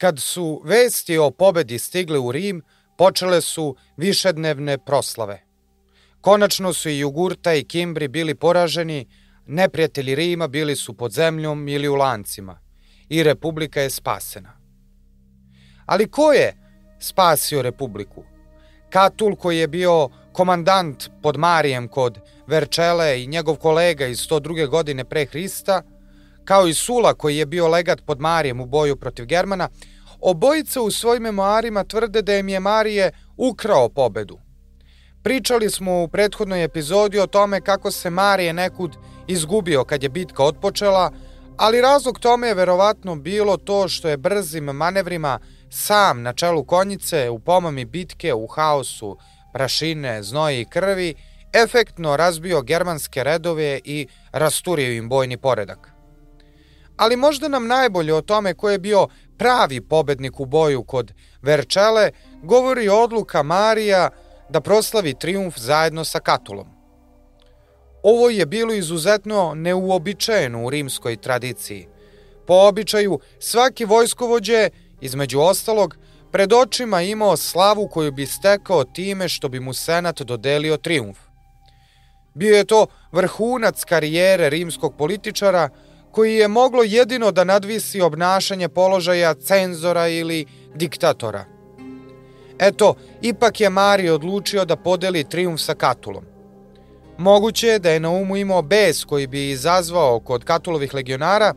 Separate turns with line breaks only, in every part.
Kad su vesti o pobedi stigle u Rim, počele su višednevne proslave. Konačno su i Jugurta i Kimbri bili poraženi, neprijatelji Rima bili su pod zemljom ili u lancima i Republika je spasena. Ali ko je spasio Republiku? Katul koji je bio komandant pod Marijem kod Verčele i njegov kolega iz 102. godine pre Hrista, kao i Sula koji je bio legat pod Marijem u boju protiv Germana, obojica u svojim memoarima tvrde da im je Marije ukrao pobedu. Pričali smo u prethodnoj epizodi o tome kako se Marije nekud izgubio kad je bitka otpočela, ali razlog tome je verovatno bilo to što je brzim manevrima sam na čelu konjice u pomami bitke u haosu prašine, znoje i krvi efektno razbio germanske redove i rasturio im bojni poredak. Ali možda nam najbolje o tome ko je bio pravi pobednik u boju kod Verčele govori odluka Marija da proslavi triumf zajedno sa Katulom. Ovo je bilo izuzetno neuobičajeno u rimskoj tradiciji. Po običaju, svaki vojskovođe, između ostalog, pred očima imao slavu koju bi stekao time što bi mu senat dodelio triumf. Bio je to vrhunac karijere rimskog političara koji je moglo jedino da nadvisi obnašanje položaja cenzora ili diktatora. Eto, ipak je Mari odlučio da podeli triumf sa Katulom. Moguće je da je na umu imao bes koji bi izazvao kod Katulovih legionara,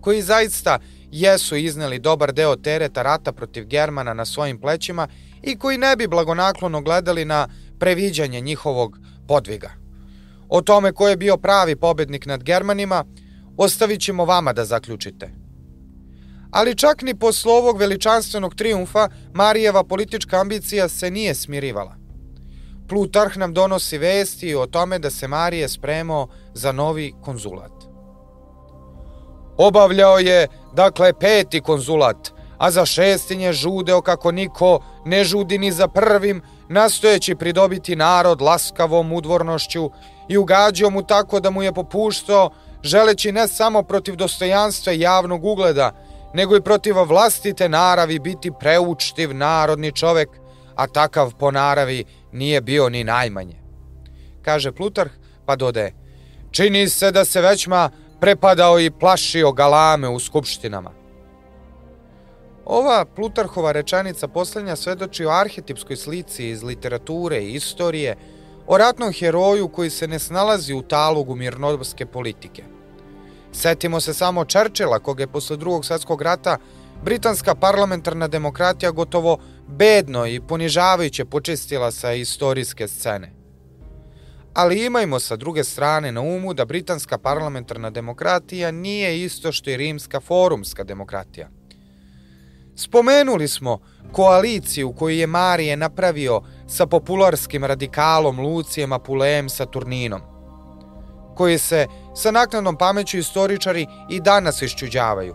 koji zaista jesu izneli dobar deo tereta rata protiv Germana na svojim plećima i koji ne bi blagonaklono gledali na previđanje njihovog podviga. O tome ko je bio pravi pobednik nad Germanima, ostavit ćemo vama da zaključite. Ali čak ni posle ovog veličanstvenog triumfa Marijeva politička ambicija se nije smirivala. Plutarh nam donosi vesti o tome da se Marije spremao za novi konzulat. Obavljao je, dakle, peti konzulat, a za šestinje žudeo kako niko ne žudi ni za prvim, nastojeći pridobiti narod laskavom udvornošću i ugađao mu tako da mu je popuštao, želeći ne samo protiv dostojanstva javnog ugleda, nego i protiv vlastite naravi biti preučtiv narodni čovek, a takav po naravi nije bio ni najmanje. Kaže Plutarh, pa dode, čini se da se većma prepadao i plašio galame u skupštinama. Ova Plutarhova rečanica poslednja svedoči o arhetipskoj slici iz literature i istorije, o ratnom heroju koji se ne snalazi u talogu mirnodopske politike. Setimo se samo Čerčela, koga je posle drugog svetskog rata britanska parlamentarna demokratija gotovo bedno i ponižavajuće počistila sa istorijske scene ali imajmo sa druge strane na umu da britanska parlamentarna demokratija nije isto što i rimska forumska demokratija. Spomenuli smo koaliciju koju je Marije napravio sa popularskim radikalom Lucijem Apulejem Saturninom, koji se sa naknadnom pameću istoričari i danas iščuđavaju.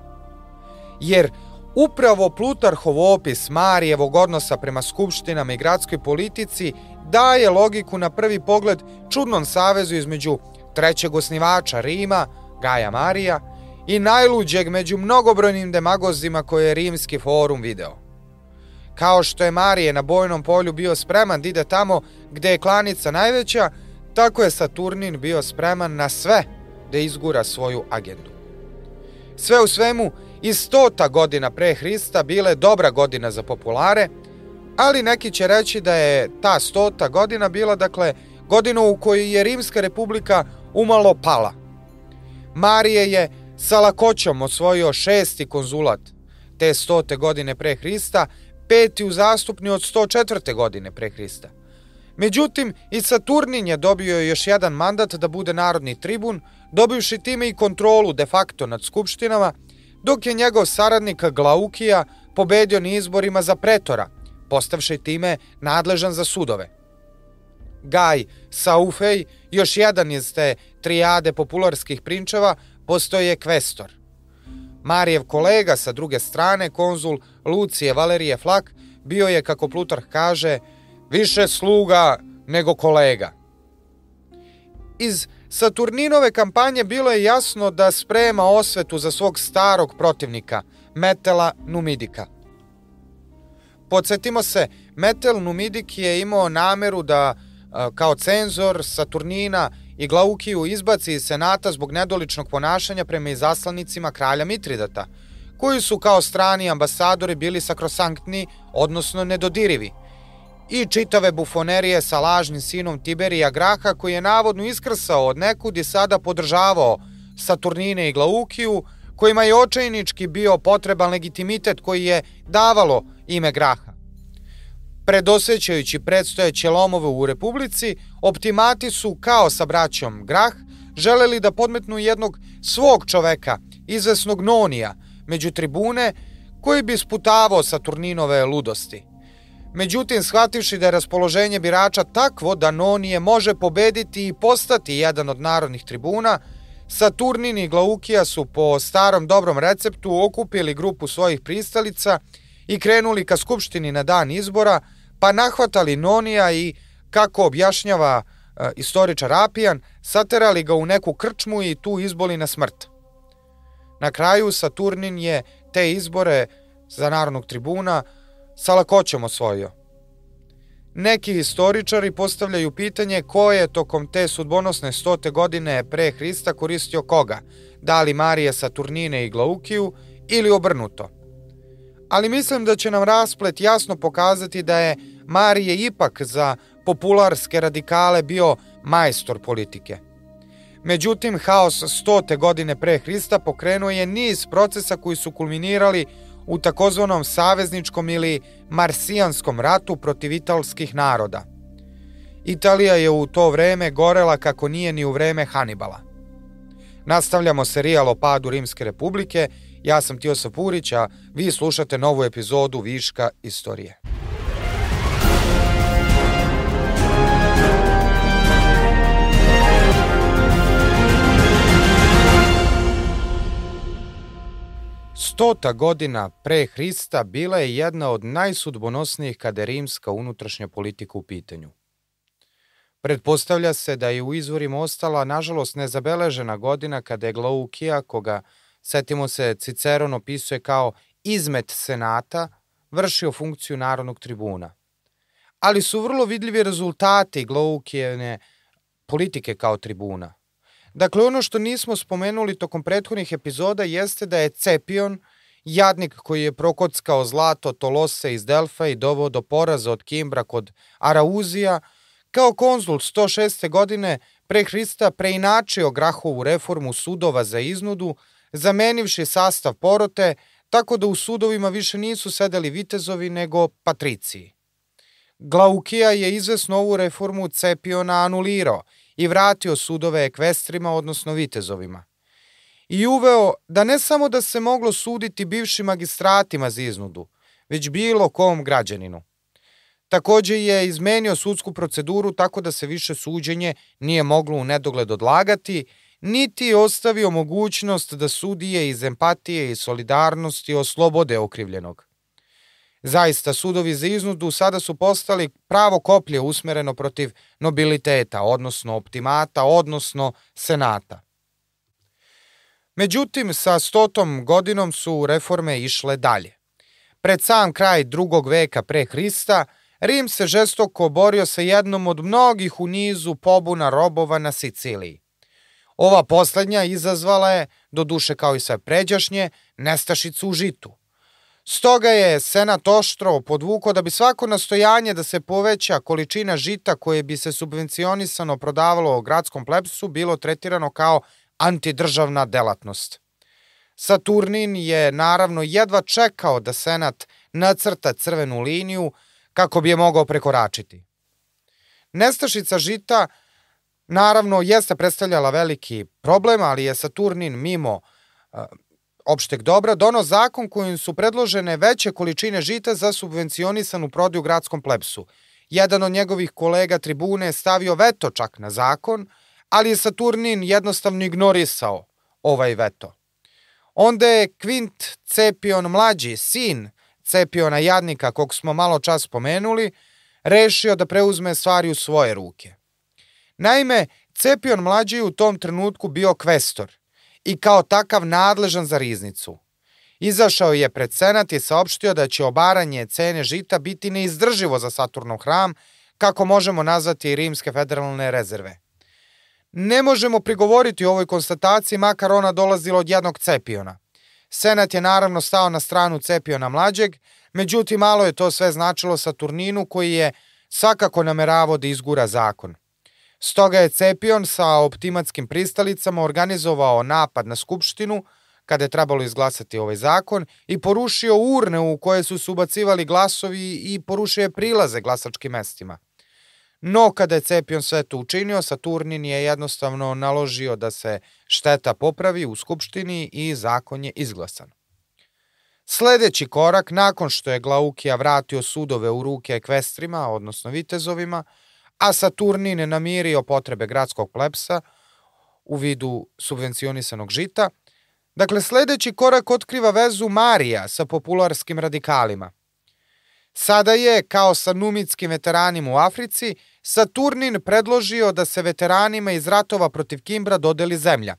Jer upravo Plutarhov opis Marijevog odnosa prema skupštinama i gradskoj politici daje logiku na prvi pogled čudnom savezu između trećeg osnivača Rima, Gaja Marija, i najluđeg među mnogobrojnim demagozima koje je rimski forum video. Kao što je Marije na bojnom polju bio spreman da ide tamo gde je klanica najveća, tako je Saturnin bio spreman na sve da izgura svoju agendu. Sve u svemu, i stota godina pre Hrista bile dobra godina za populare, ali neki će reći da je ta stota godina bila, dakle, godina u kojoj je Rimska republika umalo pala. Marije je sa lakoćom osvojio šesti konzulat te stote godine pre Hrista, peti u zastupni od 104. godine pre Hrista. Međutim, i Saturnin je dobio još jedan mandat da bude narodni tribun, dobivši time i kontrolu de facto nad skupštinama, dok je njegov saradnik Glaukija pobedio na izborima za pretora – postavši time nadležan za sudove. Gaj Saufej, još jedan iz te trijade popularskih prinčeva, postoje kvestor. Marijev kolega sa druge strane, konzul Lucije Valerije Flak, bio je, kako Plutarh kaže, više sluga nego kolega. Iz Saturninove kampanje bilo je jasno da sprema osvetu za svog starog protivnika, Metela Numidika. Podsjetimo se, Metel Numidik je imao nameru da kao cenzor Saturnina i Glaukiju izbaci iz senata zbog nedoličnog ponašanja prema izaslanicima kralja Mitridata, koji su kao strani ambasadori bili sakrosanktni, odnosno nedodirivi, i čitave bufonerije sa lažnim sinom Tiberija Graha koji je navodno iskrsao od nekud i sada podržavao Saturnine i Glaukiju, kojima je očajnički bio potreban legitimitet koji je davalo ime Graha. Predosećajući predstojeće lomove u Republici, optimati su, kao sa braćom Grah, želeli da podmetnu jednog svog čoveka, izvesnog Nonija, među tribune, koji bi sputavao Saturninove ludosti. Međutim, shvativši da je raspoloženje birača takvo da Nonije može pobediti i postati jedan od narodnih tribuna, Saturnin i Glaukija su po starom dobrom receptu okupili grupu svojih pristalica i krenuli ka skupštini na dan izbora, pa nahvatali Nonija i, kako objašnjava e, istoričar Apijan, saterali ga u neku krčmu i tu izboli na smrt. Na kraju Saturnin je te izbore za narodnog tribuna sa lakoćom osvojio. Neki historičari postavljaju pitanje ko je tokom te sudbonosne stote godine pre Hrista koristio koga, da li Marije Saturnine i Glaukiju ili obrnuto. Ali mislim da će nam rasplet jasno pokazati da je Marije ipak za popularske radikale bio majstor politike. Međutim, haos stote godine pre Hrista pokrenuo je niz procesa koji su kulminirali u takozvanom savezničkom ili marsijanskom ratu protiv italskih naroda. Italija je u to vreme gorela kako nije ni u vreme Hanibala. Nastavljamo serijal o padu Rimske republike, ja sam Tiosa Purić, a vi slušate novu epizodu Viška istorije. Stota godina pre Hrista bila je jedna od najsudbonosnijih kada je rimska unutrašnja politika u pitanju. Pretpostavlja se da je u izvorima ostala, nažalost, nezabeležena godina kada je Glaukija, koga, setimo se, Ciceron opisuje kao izmet senata, vršio funkciju narodnog tribuna. Ali su vrlo vidljivi rezultati Glaukijene politike kao tribuna. Dakle, ono što nismo spomenuli tokom prethodnih epizoda jeste da je Cepion, jadnik koji je prokockao zlato Tolose iz Delfa i dovao do poraza od Kimbra kod Arauzija, kao konzul 106. godine pre Hrista preinačio Grahovu reformu sudova za iznudu, zamenivši sastav porote, tako da u sudovima više nisu sedeli vitezovi nego patriciji. Glaukija je izvesno ovu reformu Cepiona anulirao i vratio sudove ekvestrima, odnosno vitezovima. I uveo da ne samo da se moglo suditi bivšim magistratima za iznudu, već bilo kom građaninu. Takođe je izmenio sudsku proceduru tako da se više suđenje nije moglo u nedogled odlagati, niti je ostavio mogućnost da sudije iz empatije i solidarnosti oslobode okrivljenog. Zaista, sudovi za iznudu sada su postali pravo koplje usmereno protiv nobiliteta, odnosno optimata, odnosno senata. Međutim, sa stotom godinom su reforme išle dalje. Pred sam kraj drugog veka pre Hrista, Rim se žestoko borio sa jednom od mnogih u nizu pobuna robova na Siciliji. Ova poslednja izazvala je, do duše kao i sve pređašnje, nestašicu u žitu. Stoga je Senat oštro podvuko da bi svako nastojanje da se poveća količina žita koje bi se subvencionisano prodavalo u gradskom plepsu bilo tretirano kao antidržavna delatnost. Saturnin je naravno jedva čekao da Senat nacrta crvenu liniju kako bi je mogao prekoračiti. Nestašica žita naravno jeste predstavljala veliki problem, ali je Saturnin mimo opšteg dobra dono zakon kojim su predložene veće količine žita za subvencionisanu prodaju gradskom plepsu. Jedan od njegovih kolega tribune je stavio veto čak na zakon, ali je Saturnin jednostavno ignorisao ovaj veto. Onda je Kvint Cepion mlađi, sin Cepiona Jadnika, kog smo malo čas spomenuli, rešio da preuzme stvari u svoje ruke. Naime, Cepion mlađi u tom trenutku bio kvestor i kao takav nadležan za riznicu. Izašao je pred senat i saopštio da će obaranje cene žita biti neizdrživo za Saturnov hram, kako možemo nazvati i rimske federalne rezerve. Ne možemo prigovoriti ovoj konstataciji, makar ona dolazila od jednog Cepiona. Senat je naravno stao na stranu Cepiona mlađeg, međutim malo je to sve značilo Saturninu koji je svakako nameravao da izgura zakon. Stoga je Cepion sa optimatskim pristalicama organizovao napad na Skupštinu, kada je trebalo izglasati ovaj zakon, i porušio urne u koje su se ubacivali glasovi i porušio je prilaze glasačkim mestima. No, kada je Cepion sve to učinio, Saturnin je jednostavno naložio da se šteta popravi u Skupštini i zakon je izglasan. Sledeći korak, nakon što je Glaukija vratio sudove u ruke ekvestrima, odnosno vitezovima, a Saturnin namirio potrebe gradskog plepsa u vidu subvencionisanog žita, dakle sledeći korak otkriva vezu Marija sa popularskim radikalima. Sada je, kao sa numitskim veteranima u Africi, Saturnin predložio da se veteranima iz ratova protiv Kimbra dodeli zemlja.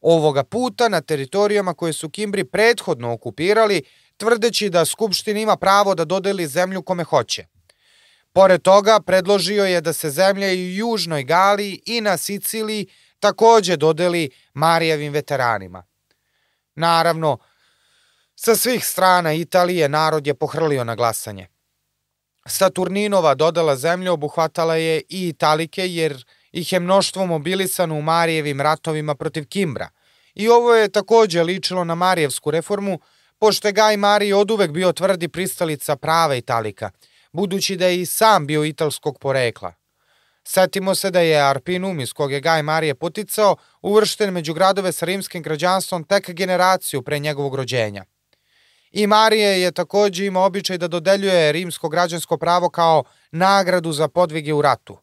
Ovoga puta na teritorijama koje su Kimbri prethodno okupirali, tvrdeći da Skupština ima pravo da dodeli zemlju kome hoće. Pored toga, predložio je da se zemlja i u Južnoj Galiji i na Siciliji takođe dodeli Marijevim veteranima. Naravno, sa svih strana Italije narod je pohrlio na glasanje. Saturninova dodala zemlje obuhvatala je i Italike jer ih je mnoštvo mobilisano u Marijevim ratovima protiv Kimbra. I ovo je takođe ličilo na Marijevsku reformu, pošto je Gaj Marij od uvek bio tvrdi pristalica prava Italika, budući da je i sam bio italskog porekla. Setimo se da je Arpinum, iz kog je Gaj Marije poticao, uvršten među gradove sa rimskim građanstvom tek generaciju pre njegovog rođenja. I Marije je takođe imao običaj da dodeljuje rimsko građansko pravo kao nagradu za podvige u ratu.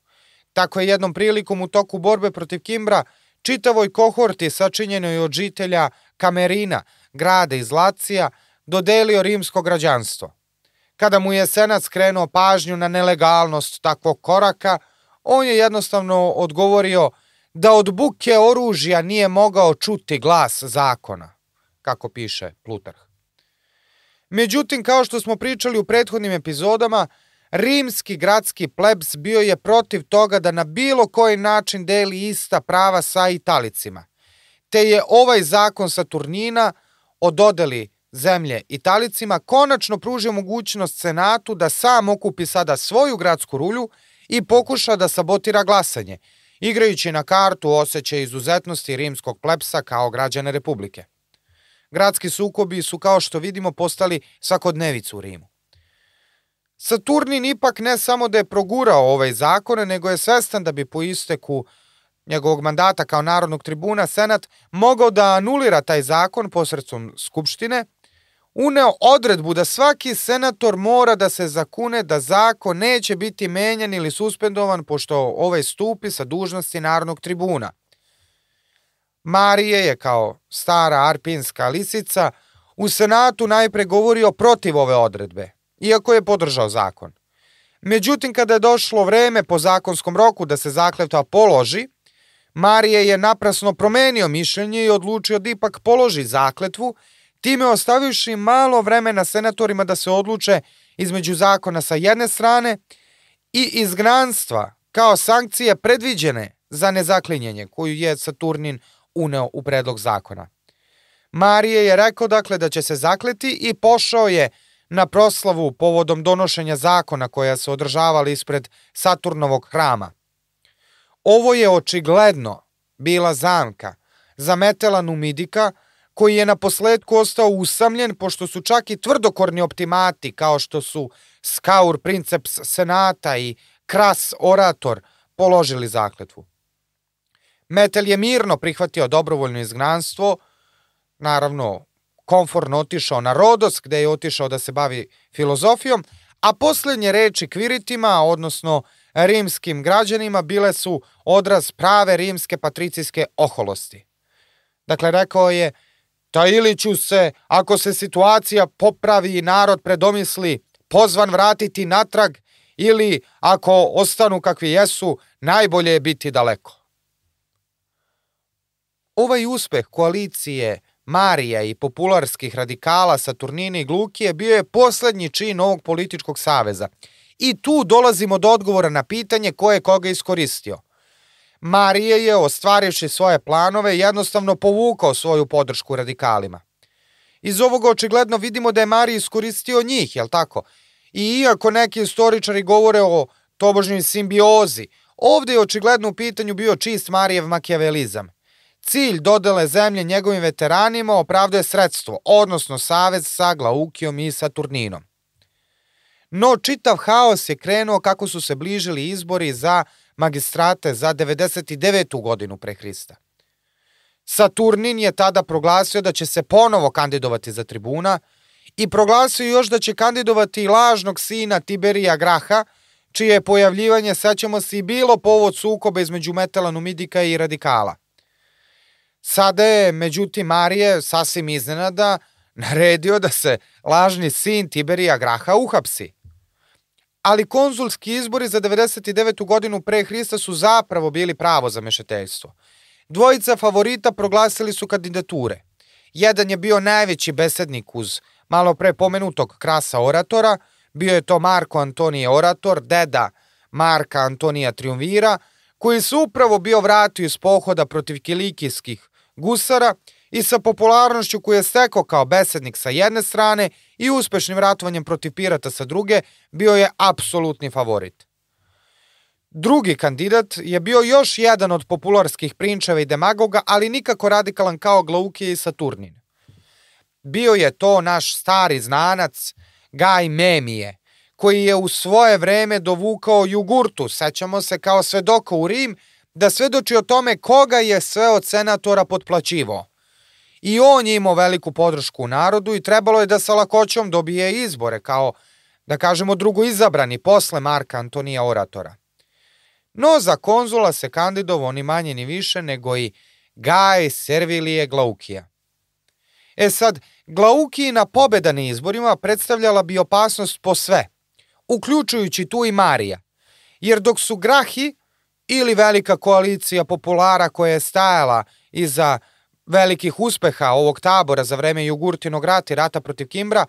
Tako je jednom prilikom u toku borbe protiv Kimbra čitavoj kohorti sačinjenoj od žitelja Kamerina, grada iz Lacija, dodelio rimsko građanstvo. Kada mu je senat skrenuo pažnju na nelegalnost takvog koraka, on je jednostavno odgovorio da od buke oružja nije mogao čuti glas zakona, kako piše Plutarh. Međutim, kao što smo pričali u prethodnim epizodama, rimski gradski plebs bio je protiv toga da na bilo koji način deli ista prava sa Italicima. Te je ovaj zakon Saturnina o dodeli zemlje Italicima konačno pružio mogućnost Senatu da sam okupi sada svoju gradsku rulju i pokuša da sabotira glasanje, igrajući na kartu osjećaj izuzetnosti rimskog plepsa kao građane Republike. Gradski sukobi su, kao što vidimo, postali svakodnevicu u Rimu. Saturnin ipak ne samo da je progurao ovaj zakon, nego je svestan da bi po isteku njegovog mandata kao narodnog tribuna Senat mogao da anulira taj zakon posredstvom Skupštine, uneo odredbu da svaki senator mora da se zakune da zakon neće biti menjan ili suspendovan pošto ovaj stupi sa dužnosti narodnog tribuna. Marije je kao stara arpinska lisica u Senatu najpre govorio protiv ove odredbe, iako je podržao zakon. Međutim, kada je došlo vreme po zakonskom roku da se zakletva položi, Marije je naprasno promenio mišljenje i odlučio da ipak položi zakletvu, time ostavivši malo vremena senatorima da se odluče između zakona sa jedne strane i izgnanstva kao sankcije predviđene za nezaklinjenje koju je Saturnin uneo u predlog zakona. Marije je rekao dakle da će se zakleti i pošao je na proslavu povodom donošenja zakona koja se održavala ispred Saturnovog hrama. Ovo je očigledno bila zamka za Metela Numidika, koji je na posledku ostao usamljen pošto su čak i tvrdokorni optimati kao što su Skaur Princeps Senata i Kras Orator položili zakletvu. Metel je mirno prihvatio dobrovoljno izgnanstvo, naravno konforno otišao na Rodos gde je otišao da se bavi filozofijom, a poslednje reči kviritima, odnosno rimskim građanima, bile su odraz prave rimske patricijske oholosti. Dakle, rekao je, ta ili ću se, ako se situacija popravi i narod predomisli, pozvan vratiti natrag, ili ako ostanu kakvi jesu, najbolje je biti daleko. Ovaj uspeh koalicije Marija i popularskih radikala Saturnine i Glukije bio je poslednji čin ovog političkog saveza. I tu dolazimo do odgovora na pitanje ko je koga iskoristio. Marije je, ostvarivši svoje planove, jednostavno povukao svoju podršku radikalima. Iz ovoga očigledno vidimo da je Marij iskoristio njih, jel tako? I iako neki istoričari govore o tobožnjoj simbiozi, ovde je očigledno u pitanju bio čist Marijev makijavelizam. Cilj dodele zemlje njegovim veteranima opravduje sredstvo, odnosno savez sa Glaukijom i Saturninom. No čitav haos je krenuo kako su se bližili izbori za magistrate za 99. godinu pre Hrista. Saturnin je tada proglasio da će se ponovo kandidovati za tribuna i proglasio još da će kandidovati lažnog sina Tiberija Graha, čije je pojavljivanje, sećamo se, i bilo povod sukoba između Metela Numidika i radikala. Sada je, međutim, Marije sasvim iznenada naredio da se lažni sin Tiberija Graha uhapsi. Ali konzulski izbori za 99. godinu pre Hrista su zapravo bili pravo za mešeteljstvo. Dvojica favorita proglasili su kandidature. Jedan je bio najveći besednik uz malo pre pomenutog krasa oratora, bio je to Marko Antonije Orator, deda Marka Antonija Triumvira, koji se upravo bio vratio iz pohoda protiv kilikijskih gusara i sa popularnošću koju je stekao kao besednik sa jedne strane i uspešnim ratovanjem protiv pirata sa druge, bio je apsolutni favorit. Drugi kandidat je bio još jedan od popularskih prinčeva i demagoga, ali nikako radikalan kao Glaukije i Saturnin. Bio je to naš stari znanac Gaj Memije, koji je u svoje vreme dovukao Jugurtu, sećamo se kao svedoka u Rim, da svedoči o tome koga je sve od senatora potplaćivo. I on je imao veliku podršku u narodu i trebalo je da sa lakoćom dobije izbore kao, da kažemo, drugo izabrani posle Marka Antonija Oratora. No za konzula se kandidovao ni manje ni više nego i Gaj Servilije Glaukija. E sad, Glaukijina pobeda na izborima predstavljala bi opasnost po sve, uključujući tu i Marija, jer dok su Grahi ili velika koalicija populara koja je stajala iza velikih uspeha ovog tabora za vreme Jugurtinog rata i rata protiv Kimbra,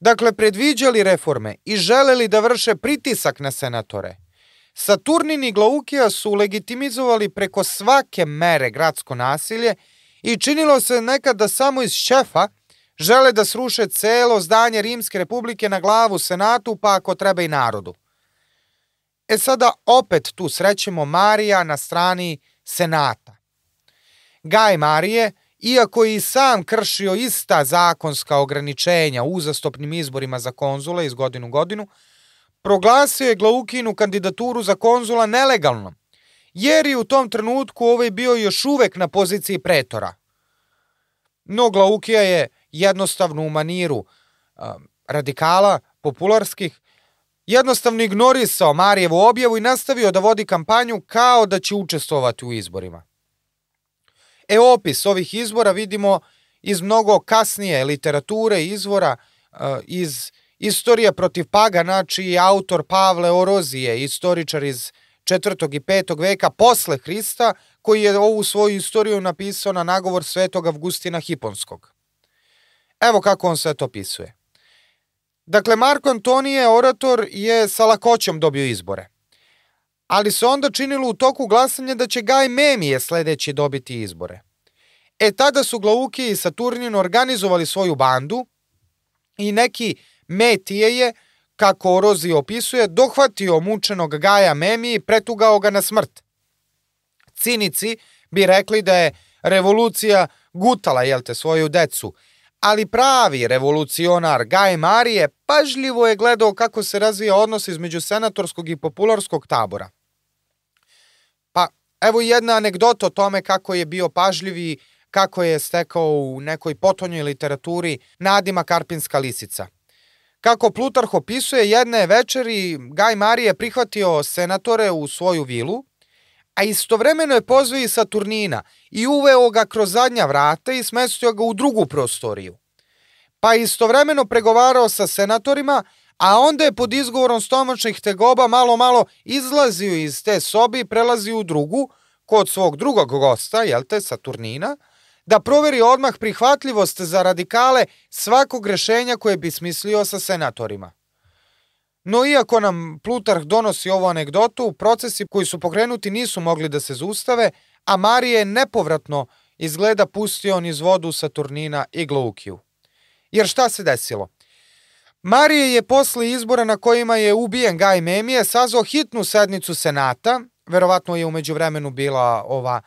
dakle predviđali reforme i želeli da vrše pritisak na senatore – Saturnin i Glaukija su legitimizovali preko svake mere gradsko nasilje i činilo se nekad da samo iz šefa žele da sruše celo zdanje Rimske republike na glavu senatu, pa ako treba i narodu. E sada opet tu srećemo Marija na strani senata. Gaj Marije, iako i sam kršio ista zakonska ograničenja uzastopnim izborima za konzule iz godinu godinu, proglasio je Glaukinu kandidaturu za konzula nelegalnom, jer je u tom trenutku ovaj bio još uvek na poziciji pretora. No Glaukija je jednostavno u maniru radikala, popularskih, jednostavno ignorisao Marijevu objavu i nastavio da vodi kampanju kao da će učestvovati u izborima. E opis ovih izbora vidimo iz mnogo kasnije literature izvora uh, iz Istorija protiv pagana, čiji je autor Pavle Orozije, istoričar iz 4. i 5. veka posle Hrista, koji je ovu svoju istoriju napisao na nagovor svetog Avgustina Hiponskog. Evo kako on sve to opisuje. Dakle, Marko Antonije, orator, je sa lakoćom dobio izbore. Ali se onda činilo u toku glasanja da će Gaj Memije sledeći dobiti izbore. E tada su Glauki i Saturnin organizovali svoju bandu i neki Metije je, kako Orozi opisuje, dohvatio mučenog Gaja Memi i pretugao ga na smrt. Cinici bi rekli da je revolucija gutala, jel te, svoju decu, ali pravi revolucionar Gaj Marije pažljivo je gledao kako se razvija odnos između senatorskog i popularskog tabora. Evo jedna anegdota o tome kako je bio pažljiv i kako je stekao u nekoj potonjoj literaturi nadima Karpinska lisica – Kako Plutarh opisuje, jedne večeri Gaj Marije prihvatio senatore u svoju vilu, a istovremeno je pozvao i Saturnina i uveo ga kroz zadnja vrata i smestio ga u drugu prostoriju. Pa istovremeno pregovarao sa senatorima, a onda je pod izgovorom stomačnih tegoba malo malo izlazio iz te sobe i prelazio u drugu, kod svog drugog gosta, jel te, Saturnina, da proveri odmah prihvatljivost za radikale svakog rešenja koje bi smislio sa senatorima. No iako nam Plutarh donosi ovu anegdotu, procesi koji su pokrenuti nisu mogli da se zustave, a Marije je nepovratno izgleda pustio niz vodu Saturnina i Glaukiju. Jer šta se desilo? Marije je posle izbora na kojima je ubijen Gaj Memije sazvao hitnu sednicu Senata, verovatno je umeđu vremenu bila ova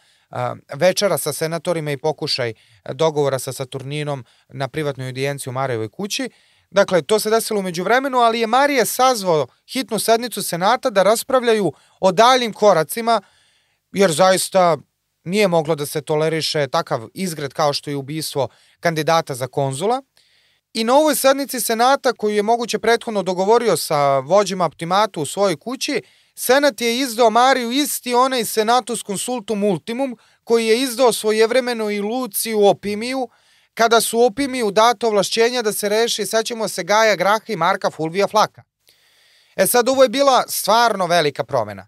večera sa senatorima i pokušaj dogovora sa Saturninom na privatnoj audijenciji u Marijevoj kući. Dakle, to se desilo umeđu vremenu, ali je Marije sazvao hitnu sednicu Senata da raspravljaju o daljim koracima, jer zaista nije moglo da se toleriše takav izgred kao što je ubistvo kandidata za konzula. I na ovoj sednici Senata, koju je moguće prethodno dogovorio sa vođima optimatu u svojoj kući, Senat je izdao Mariju isti onaj Senatus Consultum Ultimum, koji je izdao svojevremeno i Luciju Opimiju, kada su Opimiju dato ovlašćenja da se reši, sećamo se Gaja Graha i Marka Fulvija Flaka. E sad, ovo je bila stvarno velika promena.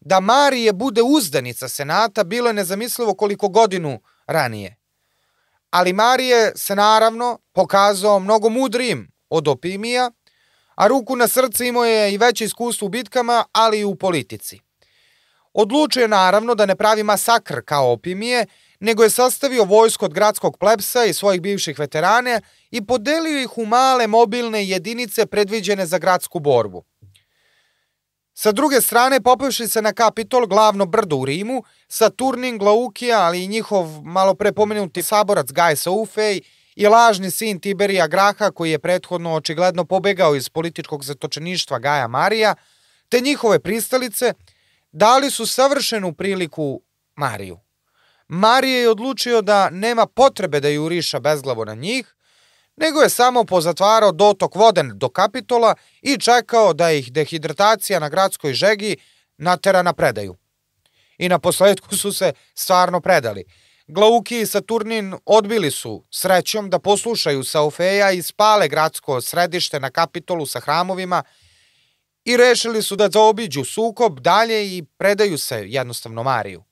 Da Marije bude uzdanica Senata bilo je nezamislivo koliko godinu ranije. Ali Marije se naravno pokazao mnogo mudrijim od Opimija, a ruku na srce imao je i veće iskustvo u bitkama, ali i u politici. Odlučio je naravno da ne pravi masakr kao Opimije, nego je sastavio vojsko od gradskog plepsa i svojih bivših veterane i podelio ih u male mobilne jedinice predviđene za gradsku borbu. Sa druge strane, popevši se na Kapitol, glavno brdo u Rimu, Saturnin Glaukija, ali i njihov malo prepomenuti saborac Gaj Saufej i lažni sin Tiberija Graha, koji je prethodno očigledno pobegao iz političkog zatočeništva Gaja Marija, te njihove pristalice, dali su savršenu priliku Mariju. Marije je odlučio da nema potrebe da juriša bezglavo na njih, nego je samo pozatvarao dotok voden do Kapitola i čekao da ih dehidratacija na gradskoj žegi natera na predaju. I na posledku su se stvarno predali. Glauki i Saturnin odbili su srećom da poslušaju Saufeja i spale gradsko središte na Kapitolu sa hramovima i rešili su da zaobiđu sukob dalje i predaju se jednostavno Mariju.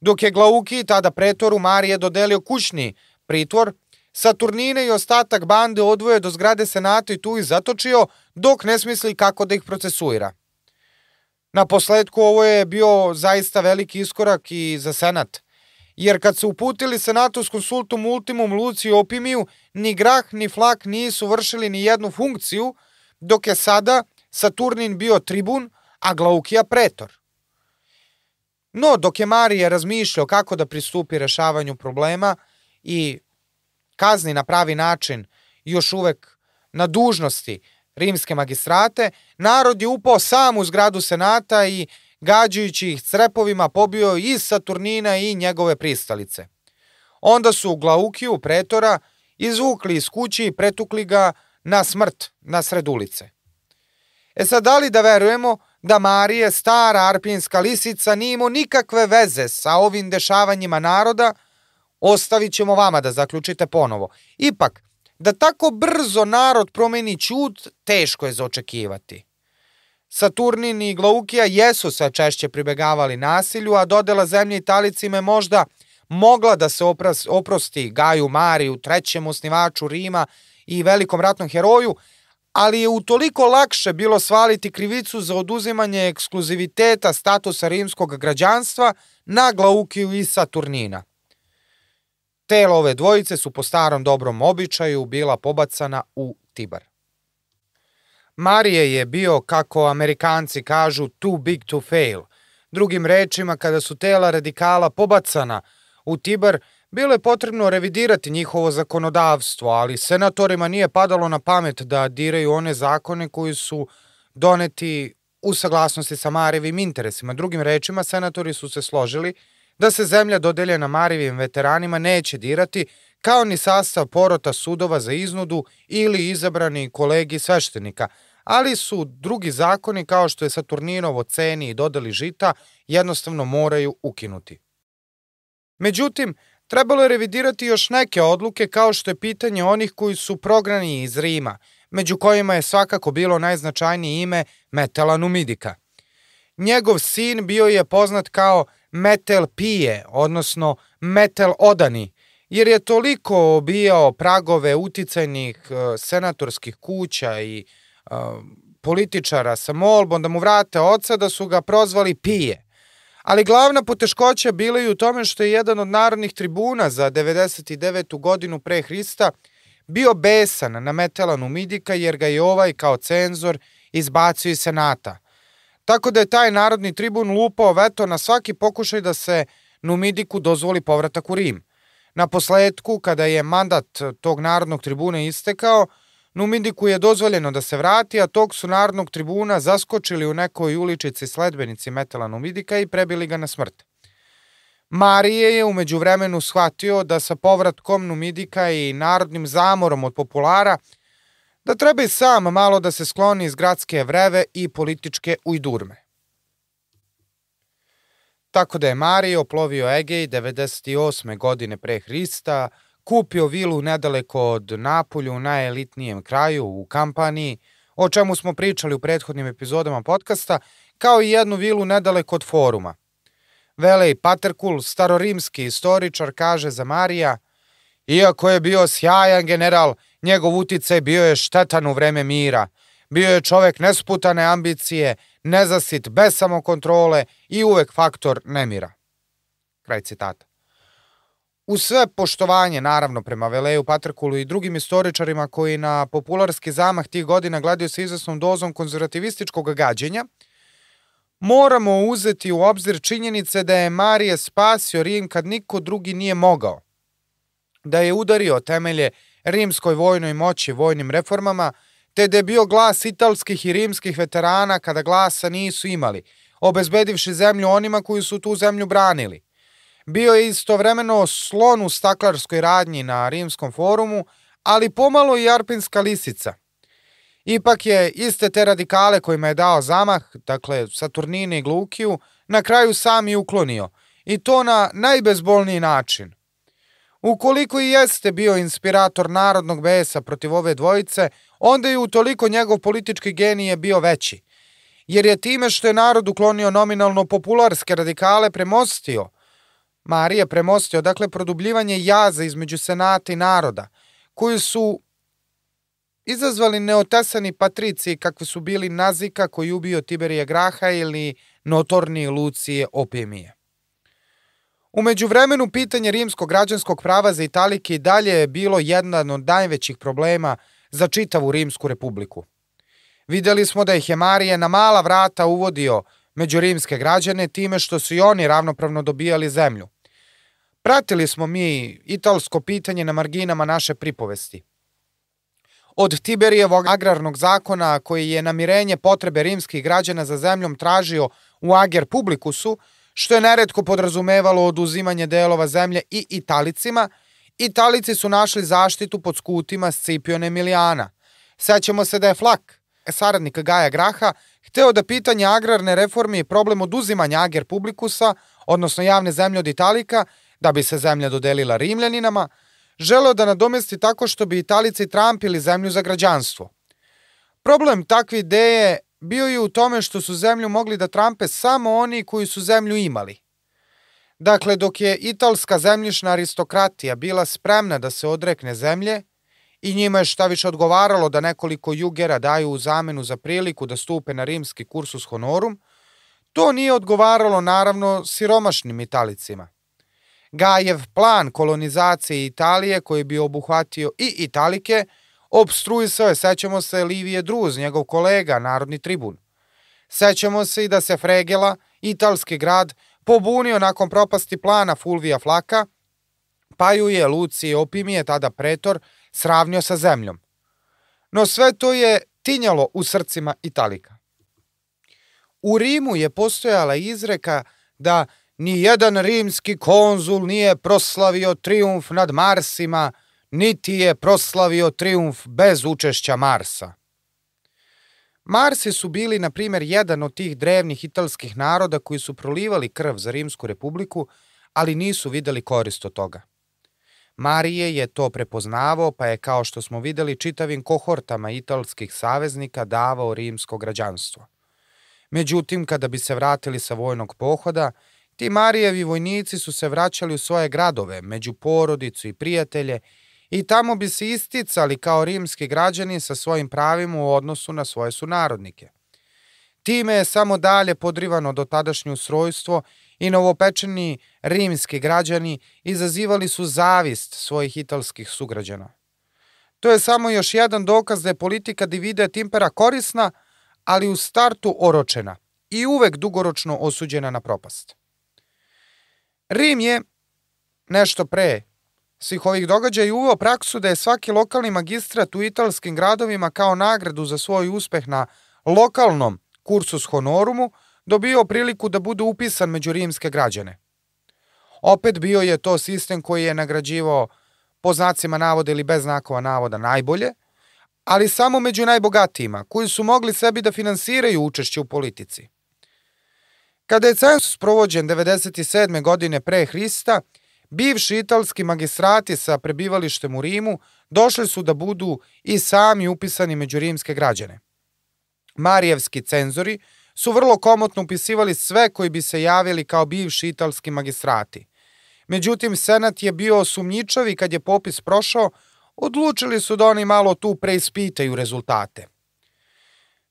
Dok je Glauki tada pretoru Marije dodelio kućni pritvor, Saturnine i ostatak bande odvoje do zgrade Senata i tu ih zatočio, dok ne smisli kako da ih procesuira. Na posledku ovo je bio zaista veliki iskorak i za Senat, jer kad su uputili Senatu s konsultum ultimum Luciju Opimiju, ni Grah ni Flak nisu vršili ni jednu funkciju, dok je sada Saturnin bio tribun, a Glaukija pretor. No, dok je Marija razmišljao kako da pristupi rešavanju problema i kazni na pravi način još uvek na dužnosti rimske magistrate, narod je upao sam u zgradu senata i gađajući ih crepovima pobio i Saturnina i njegove pristalice. Onda su Glaukiju, pretora, izvukli iz kući i pretukli ga na smrt na sred ulice. E sad, da li da verujemo da Marije, stara arpinska lisica, nije imao nikakve veze sa ovim dešavanjima naroda, ostavit ćemo vama da zaključite ponovo. Ipak, da tako brzo narod promeni čud, teško je zaočekivati. Saturnin i Glaukija jesu sve češće pribegavali nasilju, a dodela zemlje Italicima je možda mogla da se oprosti Gaju Mariju, trećem osnivaču Rima i velikom ratnom heroju, ali je utoliko lakše bilo svaliti krivicu za oduzimanje ekskluziviteta statusa rimskog građanstva na Glaukiju i Saturnina. Telo ove dvojice su po starom dobrom običaju bila pobacana u Tibar. Marije je bio, kako amerikanci kažu, too big to fail. Drugim rečima, kada su tela radikala pobacana u Tibar, bilo je potrebno revidirati njihovo zakonodavstvo, ali senatorima nije padalo na pamet da diraju one zakone koji su doneti u saglasnosti sa Marijevim interesima. Drugim rečima, senatori su se složili da se zemlja dodeljena Marijevim veteranima neće dirati, kao ni sastav porota sudova za iznudu ili izabrani kolegi sveštenika, ali su drugi zakoni kao što je Saturninovo ceni i dodali žita jednostavno moraju ukinuti. Međutim, trebalo je revidirati još neke odluke kao što je pitanje onih koji su prograni iz Rima, među kojima je svakako bilo najznačajnije ime Metela Numidika. Njegov sin bio je poznat kao Metel Pije, odnosno Metel Odani, jer je toliko obijao pragove uticajnih uh, senatorskih kuća i uh, političara sa molbom da mu vrate oca da su ga prozvali pije. Ali glavna poteškoća bila i u tome što je jedan od narodnih tribuna za 99. godinu pre Hrista bio besan na Metelanu Midika jer ga je ovaj kao cenzor izbacio iz senata. Tako da je taj narodni tribun lupao veto na svaki pokušaj da se Numidiku dozvoli povratak u Rim. Na posledku, kada je mandat tog narodnog tribuna istekao, Numidiku je dozvoljeno da se vrati, a tog su narodnog tribuna zaskočili u nekoj uličici sledbenici Metela Numidika i prebili ga na smrt. Marije je umeđu vremenu shvatio da sa povratkom Numidika i narodnim zamorom od populara da treba i sam malo da se skloni iz gradske vreve i političke ujdurme. Tako da je Marije oplovio Egej 98. godine pre Hrista, kupio vilu nedaleko od Napolju u najelitnijem kraju u kampaniji, o čemu smo pričali u prethodnim epizodama podcasta, kao i jednu vilu nedaleko od foruma. Velej Paterkul, starorimski istoričar, kaže za Marija, iako je bio sjajan general, njegov uticaj bio je štetan u vreme mira. Bio je čovek nesputane ambicije, nezasit, bez samokontrole i uvek faktor nemira. Kraj citata. U sve poštovanje, naravno, prema Veleju Patrkulu i drugim istoričarima koji na popularski zamah tih godina gledaju sa izvesnom dozom konzervativističkog gađenja, moramo uzeti u obzir činjenice da je Marije spasio Rim kad niko drugi nije mogao, da je udario temelje rimskoj vojnoj moći vojnim reformama, te da je bio glas italskih i rimskih veterana kada glasa nisu imali, obezbedivši zemlju onima koji su tu zemlju branili – Bio je istovremeno slon u staklarskoj radnji na rimskom forumu, ali pomalo i arpinska lisica. Ipak je iste te radikale kojima je dao zamah, dakle Saturnine i Glukiju, na kraju sam i uklonio, i to na najbezbolniji način. Ukoliko i jeste bio inspirator narodnog besa protiv ove dvojice, onda je utoliko njegov politički genije bio veći, jer je time što je narod uklonio nominalno popularske radikale premostio – Marija premostio, dakle, produbljivanje jaza između senata i naroda, koji su izazvali neotesani patrici kakvi su bili Nazika koji ubio Tiberija Graha ili notorni Lucije Opimije. Umeđu vremenu pitanje rimskog građanskog prava za Italike i dalje je bilo jedan od najvećih problema za čitavu Rimsku republiku. Videli smo da je Hemarije na mala vrata uvodio među rimske građane time što su i oni ravnopravno dobijali zemlju. Pratili smo mi italsko pitanje na marginama naše pripovesti. Od Tiberijevog agrarnog zakona koji je namirenje potrebe rimskih građana za zemljom tražio u ager publikusu, što je neretko podrazumevalo oduzimanje delova zemlje i Italicima, Italici su našli zaštitu pod skutima Scipione Emilijana. Sećamo se da je Flak, saradnik Gaja Graha, hteo da pitanje agrarne reforme i problem oduzimanja ager publikusa, odnosno javne zemlje od Italika, da bi se zemlja dodelila Rimljaninama, želeo da nadomesti tako što bi Italici trampili zemlju za građanstvo. Problem takve ideje bio je u tome što su zemlju mogli da trampe samo oni koji su zemlju imali. Dakle, dok je italska zemljišna aristokratija bila spremna da se odrekne zemlje i njima je šta više odgovaralo da nekoliko jugera daju u zamenu za priliku da stupe na rimski kursus honorum, to nije odgovaralo naravno siromašnim italicima. Gajev plan kolonizacije Italije koji bi obuhvatio i Italike, obstruisao je, sećamo se, Livije Druz, njegov kolega, narodni tribun. Sećamo se i da se Fregela, italski grad, pobunio nakon propasti plana Fulvija Flaka, pa ju je Lucije Opimije, tada pretor, sravnio sa zemljom. No sve to je tinjalo u srcima Italika. U Rimu je postojala izreka da ni jedan rimski konzul nije proslavio triumf nad Marsima, niti je proslavio triumf bez učešća Marsa. Marsi su bili, na primjer, jedan od tih drevnih italskih naroda koji su prolivali krv za Rimsku republiku, ali nisu videli korist od toga. Marije je to prepoznavao, pa je, kao što smo videli, čitavim kohortama italskih saveznika davao rimsko građanstvo. Međutim, kada bi se vratili sa vojnog pohoda, Ti Marijevi vojnici su se vraćali u svoje gradove, među porodicu i prijatelje, i tamo bi se isticali kao rimski građani sa svojim pravima u odnosu na svoje sunarodnike. Time je samo dalje podrivano do tadašnje ustrojstvo i novopečeni rimski građani izazivali su zavist svojih italskih sugrađana. To je samo još jedan dokaz da je politika divide et impera korisna, ali u startu oročena i uvek dugoročno osuđena na propast. Rim je nešto pre svih ovih događaja uveo praksu da je svaki lokalni magistrat u italskim gradovima kao nagradu za svoj uspeh na lokalnom kursus honorumu dobio priliku da bude upisan među rimske građane. Opet bio je to sistem koji je nagrađivao po znacima navoda ili bez znakova navoda najbolje, ali samo među najbogatijima, koji su mogli sebi da finansiraju učešće u politici. Kada je census provođen 97. godine pre Hrista, bivši italski magistrati sa prebivalištem u Rimu došli su da budu i sami upisani među rimske građane. Marijevski cenzori su vrlo komotno upisivali sve koji bi se javili kao bivši italski magistrati. Međutim, Senat je bio sumnjičav i kad je popis prošao, odlučili su da oni malo tu preispitaju rezultate.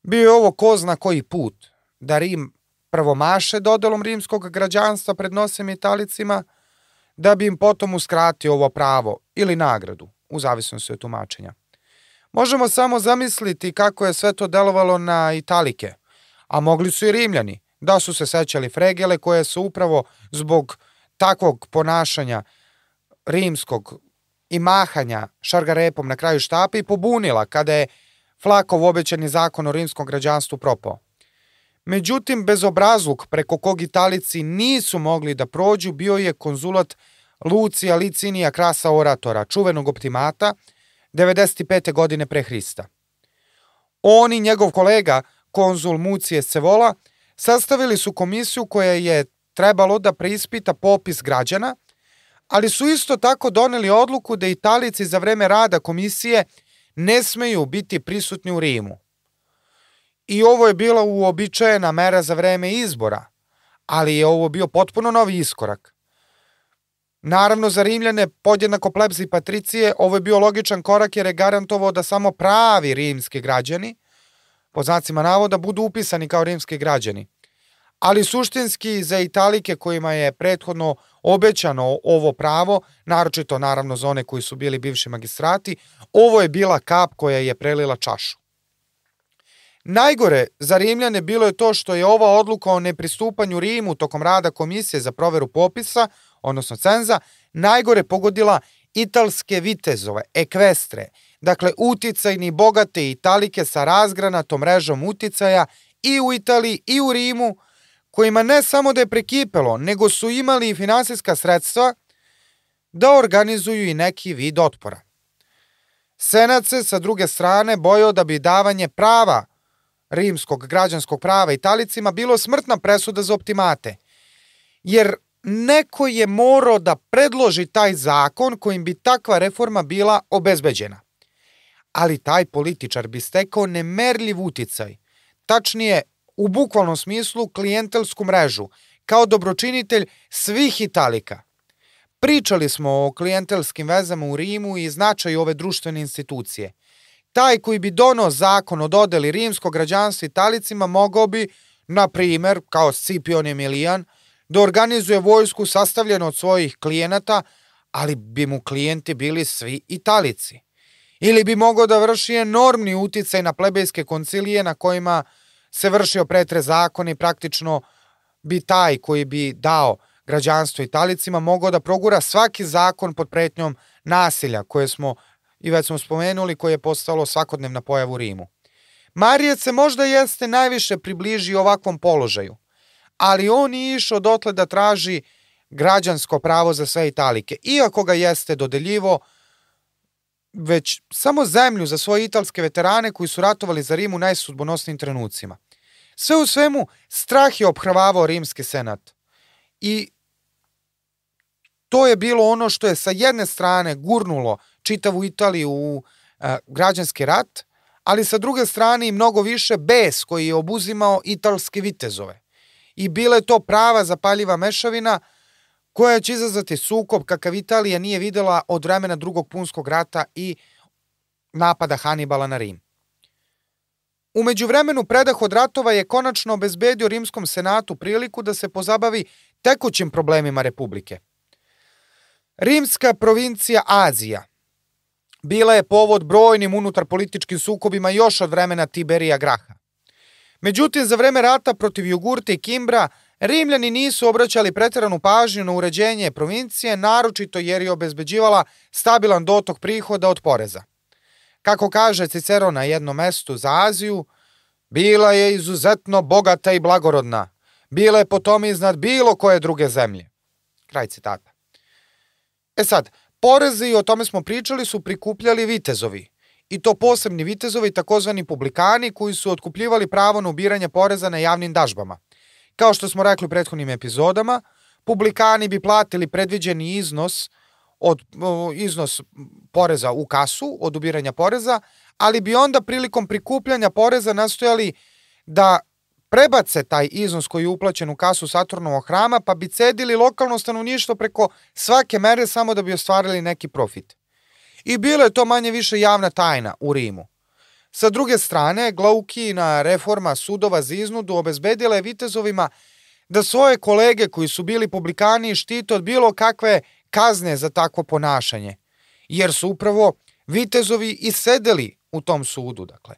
Bio je ovo ko zna koji put, da Rim prvo maše dodelom rimskog građanstva pred nosem italicima, da bi im potom uskratio ovo pravo ili nagradu, u zavisnosti od tumačenja. Možemo samo zamisliti kako je sve to delovalo na Italike, a mogli su i Rimljani, da su se sećali Fregele koje su upravo zbog takvog ponašanja rimskog i mahanja šargarepom na kraju štapa i pobunila kada je Flakov obećani zakon o rimskom građanstvu propao. Međutim, bezobrazluk preko kog Italici nisu mogli da prođu bio je konzulat Lucija Licinija Krasa Oratora, čuvenog optimata, 95. godine pre Hrista. On i njegov kolega, konzul Mucije Sevola, sastavili su komisiju koja je trebalo da preispita popis građana, ali su isto tako doneli odluku da Italici za vreme rada komisije ne smeju biti prisutni u Rimu. I ovo je bila uobičajena mera za vreme izbora, ali je ovo bio potpuno novi iskorak. Naravno, za Rimljane, podjednako plebsi i patricije, ovo je bio logičan korak jer je garantovao da samo pravi rimski građani, po znacima navoda, budu upisani kao rimski građani. Ali suštinski za Italike kojima je prethodno obećano ovo pravo, naročito naravno za one koji su bili bivši magistrati, ovo je bila kap koja je prelila čašu. Najgore za Rimljane bilo je to što je ova odluka o nepristupanju Rimu tokom rada komisije za proveru popisa, odnosno cenza, najgore pogodila italske vitezove, ekvestre, dakle uticajni bogate italike sa razgranatom mrežom uticaja i u Italiji i u Rimu, kojima ne samo da je prekipelo, nego su imali i finansijska sredstva da organizuju i neki vid otpora. Senat se sa druge strane bojao da bi davanje prava rimskog građanskog prava italicima bilo smrtna presuda za optimate, jer neko je morao da predloži taj zakon kojim bi takva reforma bila obezbeđena. Ali taj političar bi stekao nemerljiv uticaj, tačnije u bukvalnom smislu klijentelsku mrežu, kao dobročinitelj svih Italika. Pričali smo o klijentelskim vezama u Rimu i značaju ove društvene institucije. Taj koji bi donao zakon o dodeli rimskog građanstva Italicima mogao bi, na primer, kao Scipion Emilijan, da organizuje vojsku sastavljenu od svojih klijenata, ali bi mu klijenti bili svi Italici. Ili bi mogao da vrši enormni uticaj na plebejske koncilije na kojima se vršio pretre zakon i praktično bi taj koji bi dao građanstvo Italicima mogao da progura svaki zakon pod pretnjom nasilja koje smo i već smo spomenuli koje je postalo svakodnevna pojava u Rimu. Marijac se možda jeste najviše približi ovakvom položaju, ali on je išao dotle da traži građansko pravo za sve Italike, iako ga jeste dodeljivo već samo zemlju za svoje italske veterane koji su ratovali za Rim u najsudbonosnim trenucima. Sve u svemu, strah je obhrvavao rimski senat. I to je bilo ono što je sa jedne strane gurnulo čitavu Italiju u a, građanski rat, ali sa druge strane i mnogo više bes koji je obuzimao italske vitezove. I bila je to prava zapaljiva mešavina koja će izazvati sukob kakav Italija nije videla od vremena drugog punskog rata i napada Hanibala na Rim. Umeđu vremenu predah od ratova je konačno obezbedio Rimskom senatu priliku da se pozabavi tekućim problemima Republike. Rimska provincija Azija bila je povod brojnim unutar političkim sukobima još od vremena Tiberija Graha. Međutim, za vreme rata protiv Jugurte i Kimbra, Rimljani nisu obraćali preteranu pažnju na uređenje provincije, naročito jer je obezbeđivala stabilan dotok prihoda od poreza. Kako kaže Cicero na jednom mestu za Aziju, bila je izuzetno bogata i blagorodna. Bila je potom iznad bilo koje druge zemlje. Kraj citata. E sad, porezi, o tome smo pričali, su prikupljali vitezovi. I to posebni vitezovi, takozvani publikani, koji su otkupljivali pravo na ubiranje poreza na javnim dažbama. Kao što smo rekli u prethodnim epizodama, publikani bi platili predviđeni iznos od iznos poreza u kasu, od ubiranja poreza, ali bi onda prilikom prikupljanja poreza nastojali da prebace taj iznos koji je uplaćen u kasu Saturnovog hrama, pa bi cedili lokalno stanovništvo preko svake mere samo da bi ostvarili neki profit. I bilo je to manje više javna tajna u Rimu. Sa druge strane, Glaukina reforma sudova za iznudu obezbedila je vitezovima da svoje kolege koji su bili publikani štite od bilo kakve kazne za takvo ponašanje, jer su upravo vitezovi i sedeli u tom sudu. Dakle.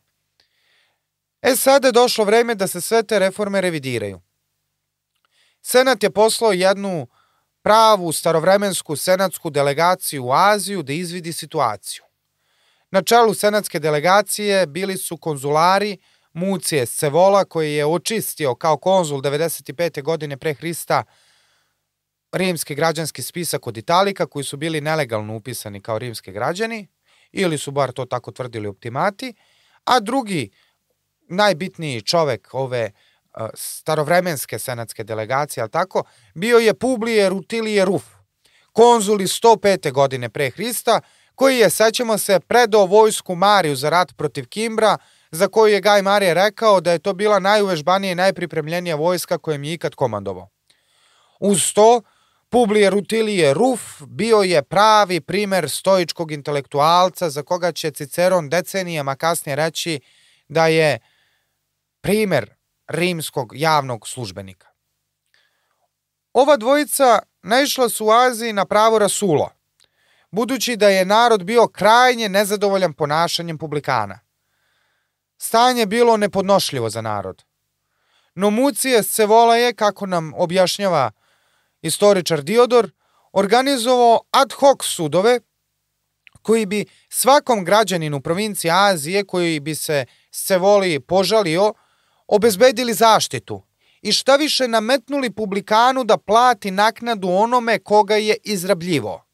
E sada je došlo vreme da se sve te reforme revidiraju. Senat je poslao jednu pravu starovremensku senatsku delegaciju u Aziju da izvidi situaciju. Na čelu senatske delegacije bili su konzulari Mucije Scevola koji je očistio kao konzul 95. godine pre Hrista rimski građanski spisak od Italika koji su bili nelegalno upisani kao rimski građani ili su bar to tako tvrdili optimati, a drugi najbitniji čovek ove starovremenske senatske delegacije, ali tako, bio je Publije Rutilije Ruf, konzuli 105. godine pre Hrista, koji je, sećamo se, predao vojsku Mariju za rat protiv Kimbra, za koju je Gaj Marije rekao da je to bila najuvežbanija i najpripremljenija vojska kojem je ikad komandovao. Uz to, Publije Rutilije Ruf bio je pravi primer stoičkog intelektualca za koga će Ciceron decenijama kasnije reći da je primer rimskog javnog službenika. Ova dvojica naišla su u Aziji na pravo Rasula, budući da je narod bio krajnje nezadovoljan ponašanjem publikana. Stanje bilo nepodnošljivo za narod. No Mucije Scevola je, kako nam objašnjava istoričar Diodor, organizovao ad hoc sudove koji bi svakom građaninu provincije Azije koji bi se Scevoli požalio obezbedili zaštitu i šta više nametnuli publikanu da plati naknadu onome koga je izrabljivo.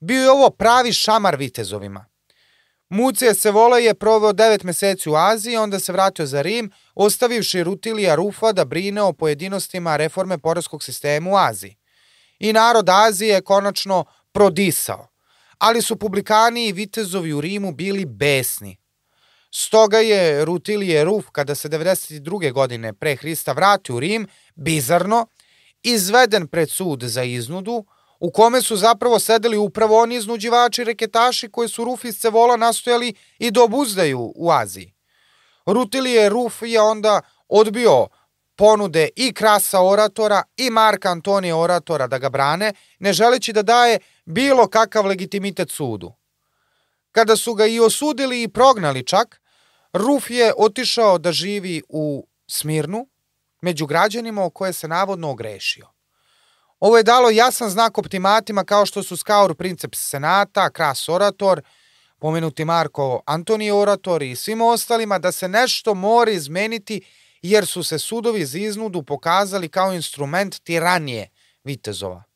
Bio je ovo pravi šamar vitezovima. Mucije Sevola je proveo devet meseci u Aziji, onda se vratio za Rim, ostavivši Rutilija Rufa da brine o pojedinostima reforme poreskog sistema u Aziji. I narod Azije je konačno prodisao, ali su publikani i vitezovi u Rimu bili besni. Stoga je Rutilije Ruf, kada se 92. godine pre Hrista vrati u Rim, bizarno, izveden pred sud za iznudu, u kome su zapravo sedeli upravo oni iznuđivači reketaši koji su Ruf iz Cevola nastojali i da obuzdaju u Aziji. Rutilije Ruf je onda odbio ponude i Krasa oratora i Marka Antonija oratora da ga brane, ne želeći da daje bilo kakav legitimitet sudu. Kada su ga i osudili i prognali čak, Ruf je otišao da živi u Smirnu, među građanima o koje se navodno ogrešio. Ovo je dalo jasan znak optimatima kao što su Skaur Princeps Senata, Kras Orator, pomenuti Marko Antonij Orator i svim ostalima da se nešto mora izmeniti jer su se sudovi za iznudu pokazali kao instrument tiranije vitezova.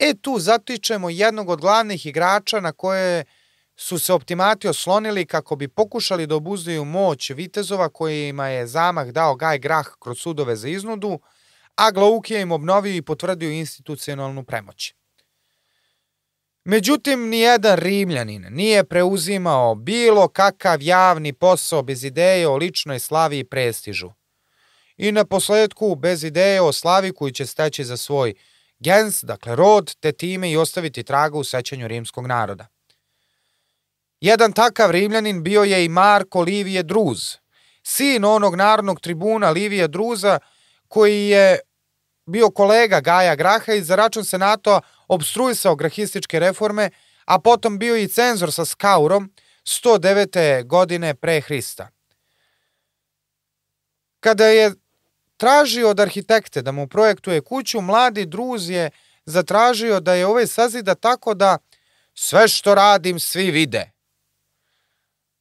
E tu zatičemo jednog od glavnih igrača na koje su se optimati oslonili kako bi pokušali da obuzdaju moć vitezova kojima je zamah dao Gaj Grah kroz sudove za iznudu, a Glauk je im obnovio i potvrdio institucionalnu premoć. Međutim, nijedan Rimljanin nije preuzimao bilo kakav javni posao bez ideje o ličnoj slavi i prestižu. i na posledku bez ideje o slavi koju će steći za svoj gens, dakle rod, te time i ostaviti traga u sećanju rimskog naroda. Jedan takav rimljanin bio je i Marko Livije Druz, sin onog narodnog tribuna Livije Druza, koji je bio kolega Gaja Graha i za račun senata obstruisao grahističke reforme, a potom bio i cenzor sa Skaurom 109. godine pre Hrista. Kada je tražio od arhitekte da mu projektuje kuću, mladi druz je zatražio da je ovaj sazida tako da sve što radim svi vide.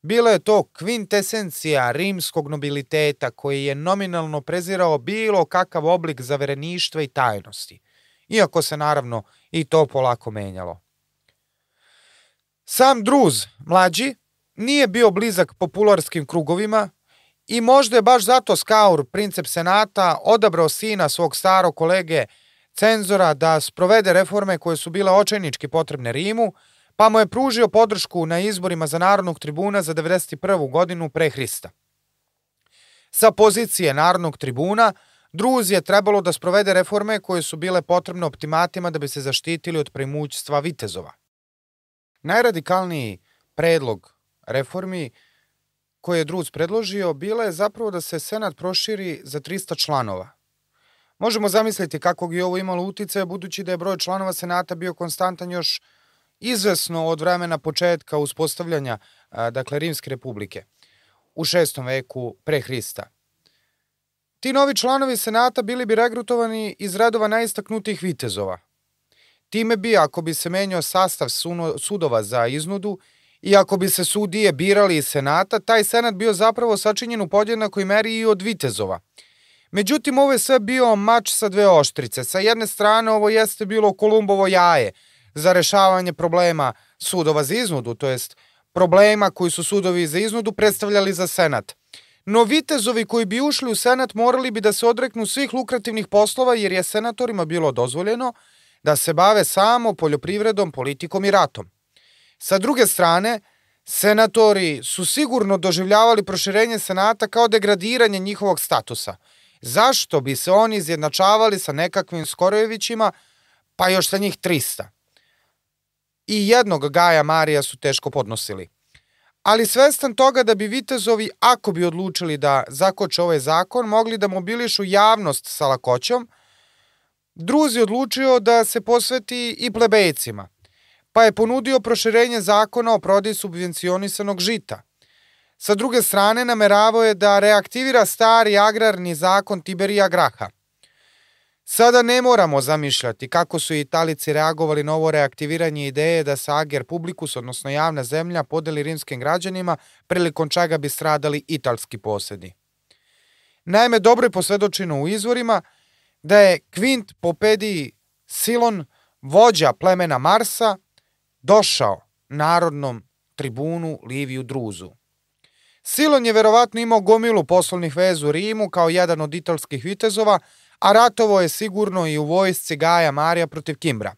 Bila je to kvintesencija rimskog nobiliteta koji je nominalno prezirao bilo kakav oblik zavereništva i tajnosti, iako se naravno i to polako menjalo. Sam Druz, mlađi, nije bio blizak popularskim krugovima i možda je baš zato Skaur, princep senata, odabrao sina svog starog kolege cenzora da sprovede reforme koje su bile očajnički potrebne Rimu, pa mu je pružio podršku na izborima za Narodnog tribuna za 91. godinu pre Hrista. Sa pozicije Narodnog tribuna, Druz je trebalo da sprovede reforme koje su bile potrebne optimatima da bi se zaštitili od premućstva vitezova. Najradikalniji predlog reformi koje je Druz predložio bila je zapravo da se Senat proširi za 300 članova. Možemo zamisliti kakvog je ovo imalo uticaja budući da je broj članova Senata bio konstantan još izvesno od vremena početka uspostavljanja dakle Rimske republike u šestom veku pre Hrista. Ti novi članovi Senata bili bi regrutovani iz redova najistaknutijih vitezova. Time bi, ako bi se menjao sastav sudova za iznudu i ako bi se sudije birali iz Senata, taj Senat bio zapravo sačinjen u podjednakoj meri i od vitezova. Međutim, ovo je sve bio mač sa dve oštrice. Sa jedne strane ovo jeste bilo Kolumbovo jaje – za rešavanje problema sudova za iznudu, to jest problema koji su sudovi za iznudu predstavljali za Senat. No vitezovi koji bi ušli u Senat morali bi da se odreknu svih lukrativnih poslova jer je senatorima bilo dozvoljeno da se bave samo poljoprivredom, politikom i ratom. Sa druge strane, senatori su sigurno doživljavali proširenje Senata kao degradiranje njihovog statusa. Zašto bi se oni izjednačavali sa nekakvim Skorojevićima, pa još sa njih 300? i jednog Gaja Marija su teško podnosili. Ali svestan toga da bi vitezovi, ako bi odlučili da zakoče ovaj zakon, mogli da mobilišu javnost sa lakoćom, Druzi odlučio da se posveti i plebejcima, pa je ponudio proširenje zakona o prodaji subvencionisanog žita. Sa druge strane, nameravao je da reaktivira stari agrarni zakon Tiberija Graha – Sada ne moramo zamišljati kako su Italici reagovali na ovo reaktiviranje ideje da se Ager Publicus, odnosno javna zemlja, podeli rimskim građanima, prilikom čega bi stradali italski posedi. Naime, dobro je posvedočeno u izvorima da je Quint Popediji Silon, vođa plemena Marsa, došao narodnom tribunu Liviju Druzu. Silon je verovatno imao gomilu poslovnih vezu u Rimu kao jedan od italskih vitezova, a ratovo je sigurno i u vojsci Gaja Marija protiv Kimbra.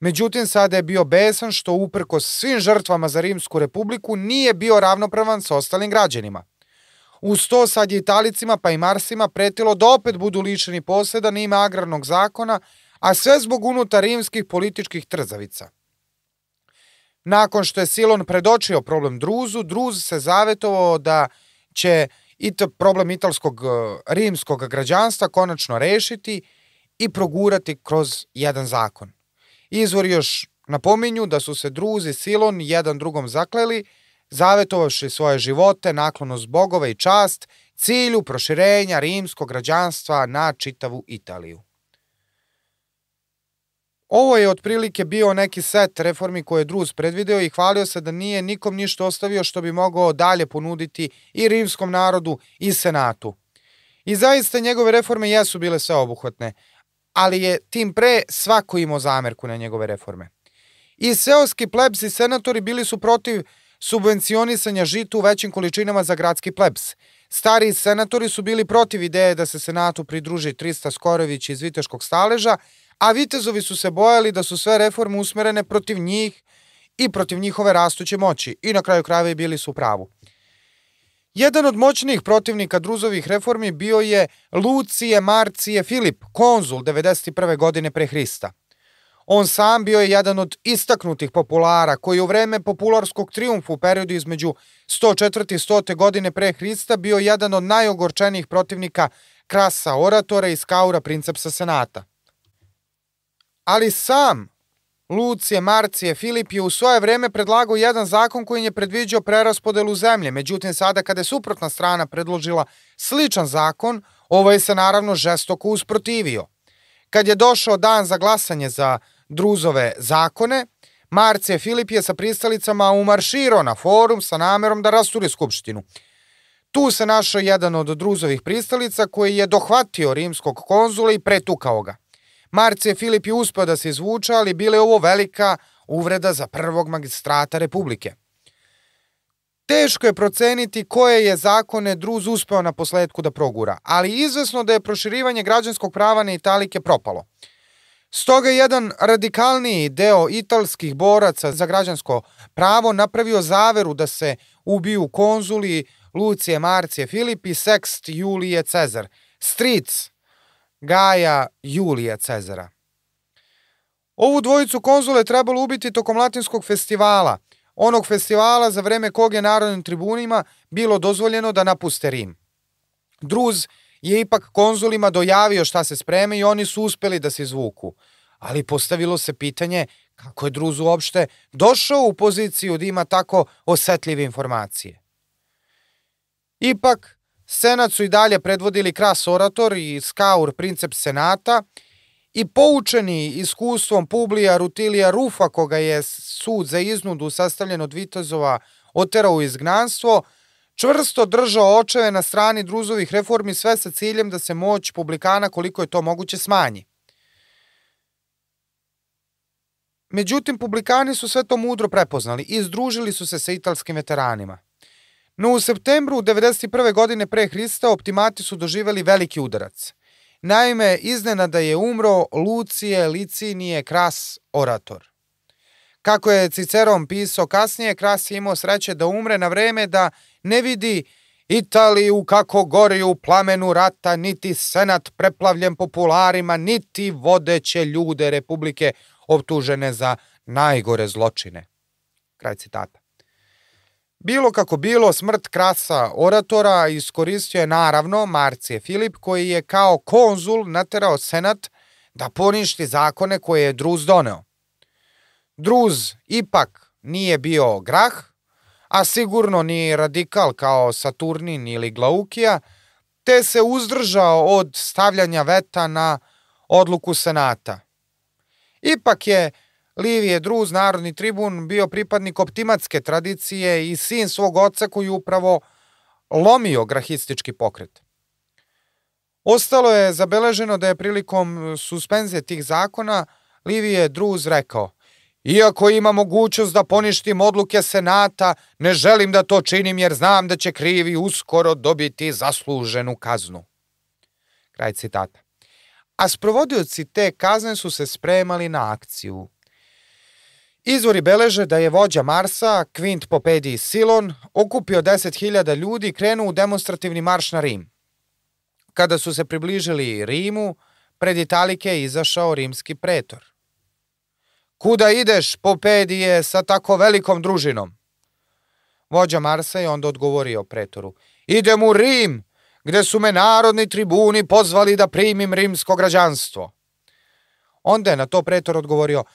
Međutim, sada je bio besan što uprko svim žrtvama za Rimsku republiku nije bio ravnopravan sa ostalim građanima. Uz to sad je Italicima pa i Marsima pretilo da opet budu lišeni poseda na agrarnog zakona, a sve zbog unutar rimskih političkih trzavica. Nakon što je Silon predočio problem Druzu, Druz se zavetovao da će i problem italskog e, rimskog građanstva konačno rešiti i progurati kroz jedan zakon. Izvor još napominju da su se druzi Silon jedan drugom zakleli, zavetovavši svoje živote, naklonost bogova i čast, cilju proširenja rimskog građanstva na čitavu Italiju. Ovo je otprilike bio neki set reformi koje je Druz predvideo i hvalio se da nije nikom ništa ostavio što bi mogao dalje ponuditi i rimskom narodu i senatu. I zaista njegove reforme jesu bile sveobuhvatne, ali je tim pre svako imao zamerku na njegove reforme. I seoski plebs i senatori bili su protiv subvencionisanja žita u većim količinama za gradski plebs. Stari senatori su bili protiv ideje da se senatu pridruži 300 Skorović iz Viteškog staleža, a vitezovi su se bojali da su sve reforme usmerene protiv njih i protiv njihove rastuće moći i na kraju krajeva i bili su u pravu. Jedan od moćnijih protivnika druzovih reformi bio je Lucije Marcije Filip, konzul 91. godine pre Hrista. On sam bio je jedan od istaknutih populara koji u vreme popularskog triumfu u periodu između 104. i 100. godine pre Hrista bio jedan od najogorčenijih protivnika krasa oratora i skaura princepsa senata. Ali sam Lucije Marcije Filip je u svoje vreme predlagao jedan zakon koji je predviđao preraspodelu zemlje, međutim sada kada je suprotna strana predložila sličan zakon, ovaj se naravno žestoko usprotivio. Kad je došao dan za glasanje za druzove zakone, Marcije Filip je sa pristalicama umarširao na forum sa namerom da rasturi skupštinu. Tu se našao jedan od druzovih pristalica koji je dohvatio rimskog konzula i pretukao ga. Marcije Filip je uspeo da se izvuča, ali bile ovo velika uvreda za prvog magistrata Republike. Teško je proceniti koje je zakone Druz uspeo na posledku da progura, ali izvesno da je proširivanje građanskog prava na Italike propalo. Stoga je jedan radikalniji deo italskih boraca za građansko pravo napravio zaveru da se ubiju konzuli Lucije Marcije Filip i Sext Julije Cezar, stric Gaja Julija Cezara. Ovu dvojicu konzule trebalo ubiti tokom latinskog festivala, onog festivala za vreme kog je narodnim tribunima bilo dozvoljeno da napuste Rim. Druz je ipak konzulima dojavio šta se spreme i oni su uspeli da se izvuku. Ali postavilo se pitanje kako je Druz uopšte došao u poziciju da ima tako osetljive informacije. Ipak, Senat su i dalje predvodili Kras Orator i Skaur Princeps Senata i poučeni iskustvom Publija Rutilija Rufa, koga je sud za iznudu sastavljen od vitezova oterao u izgnanstvo, čvrsto držao očeve na strani druzovih reformi sve sa ciljem da se moć publikana koliko je to moguće smanji. Međutim, publikani su sve to mudro prepoznali i združili su se sa italskim veteranima. No u septembru 91. godine pre Hrista optimati su doživeli veliki udarac. Naime, iznenada je umro Lucije Licinije Kras orator. Kako je Ciceron pisao kasnije, Kras je imao sreće da umre na vreme da ne vidi Italiju kako gori u plamenu rata, niti senat preplavljen popularima, niti vodeće ljude Republike optužene za najgore zločine. Kraj citata. Bilo kako bilo, smrt krasa oratora iskoristio je naravno Marcije Filip koji je kao konzul naterao senat da poništi zakone koje je Druz doneo. Druz ipak nije bio grah, a sigurno ni radikal kao Saturnin ili Glaukija, te se uzdržao od stavljanja veta na odluku senata. Ipak je Livije Druz, narodni tribun, bio pripadnik optimatske tradicije i sin svog oca koji upravo lomio grahistički pokret. Ostalo je zabeleženo da je prilikom suspenzije tih zakona Livije Druz rekao Iako ima mogućnost da poništim odluke Senata, ne želim da to činim jer znam da će krivi uskoro dobiti zasluženu kaznu. Kraj citata. A sprovodioci te kazne su se spremali na akciju. Izvori beleže da je vođa Marsa, Quint Popedij Silon, okupio 10.000 ljudi i krenuo u demonstrativni marš na Rim. Kada su se približili Rimu, pred Italike je izašao rimski pretor. Kuda ideš, Popedije, sa tako velikom družinom? Vođa Marsa je onda odgovorio pretoru. Idem u Rim, gde su me narodni tribuni pozvali da primim rimsko građanstvo. Onda je na to pretor odgovorio –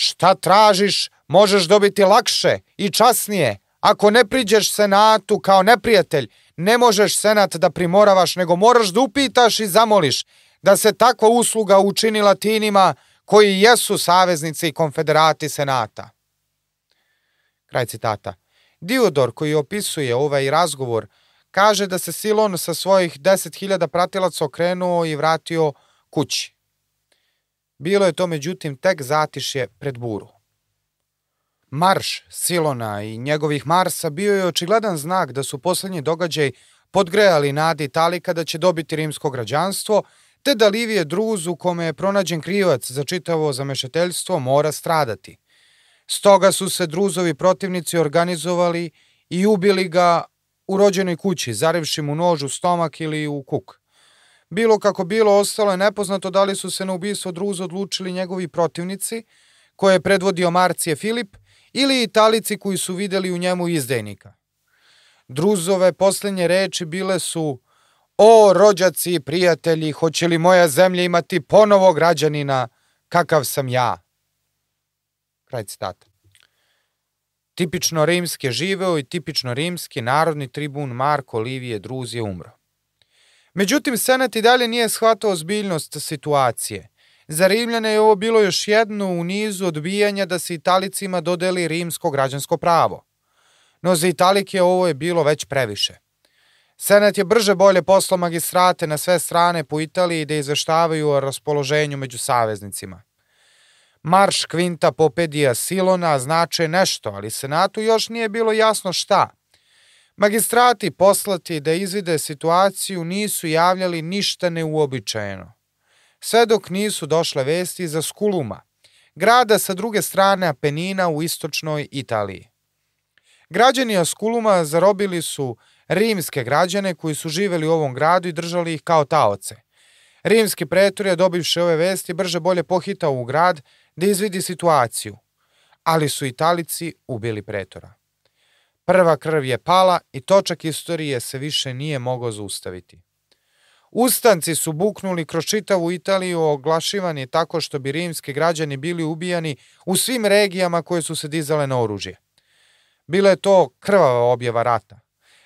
Šta tražiš, možeš dobiti lakše i časnije. Ako ne priđeš senatu kao neprijatelj, ne možeš senat da primoravaš, nego moraš da upitaš i zamoliš da se takva usluga učini latinima koji jesu saveznici i konfederati senata. Kraj citata. Diodor koji opisuje ovaj razgovor kaže da se Silon sa svojih 10.000 pratilaca okrenuo i vratio kući. Bilo je to međutim tek zatišje pred buru. Marš Silona i njegovih Marsa bio je očigledan znak da su poslednji događaj podgrejali nadi Italika kada će dobiti rimsko građanstvo, te da Livije Druz u kome je pronađen krivac za čitavo zamešateljstvo mora stradati. Stoga su se Druzovi protivnici organizovali i ubili ga u rođenoj kući, zarevši mu nož u stomak ili u kuk. Bilo kako bilo, ostalo je nepoznato da li su se na ubistvo Druza odlučili njegovi protivnici, koje je predvodio Marcije Filip, ili Italici koji su videli u njemu izdajnika. Druzove poslednje reči bile su O, rođaci i prijatelji, hoće li moja zemlja imati ponovo građanina kakav sam ja? Kraj citata. Tipično rimski je živeo i tipično rimski narodni tribun Marko Livije Druz je umro. Međutim, Senat i dalje nije shvatao zbiljnost situacije. Za Rimljane je ovo bilo još jedno u nizu odbijanja da se Italicima dodeli rimsko građansko pravo. No za Italike ovo je bilo već previše. Senat je brže bolje poslao magistrate na sve strane po Italiji da izveštavaju o raspoloženju među saveznicima. Marš Kvinta Popedija Silona znače nešto, ali Senatu još nije bilo jasno šta. Magistrati poslati da izvide situaciju nisu javljali ništa neuobičajeno. Sve dok nisu došle vesti za Skuluma, grada sa druge strane Apenina u istočnoj Italiji. Građani Askuluma zarobili su rimske građane koji su živeli u ovom gradu i držali ih kao taoce. Rimski pretor je dobivši ove vesti brže bolje pohitao u grad da izvidi situaciju, ali su Italici ubili pretora. Prva krv je pala i točak istorije se više nije mogao zaustaviti. Ustanci su buknuli kroz čitavu Italiju oglašivani tako što bi rimski građani bili ubijani u svim regijama koje su se dizale na oružje. Bila je to krvava objava rata.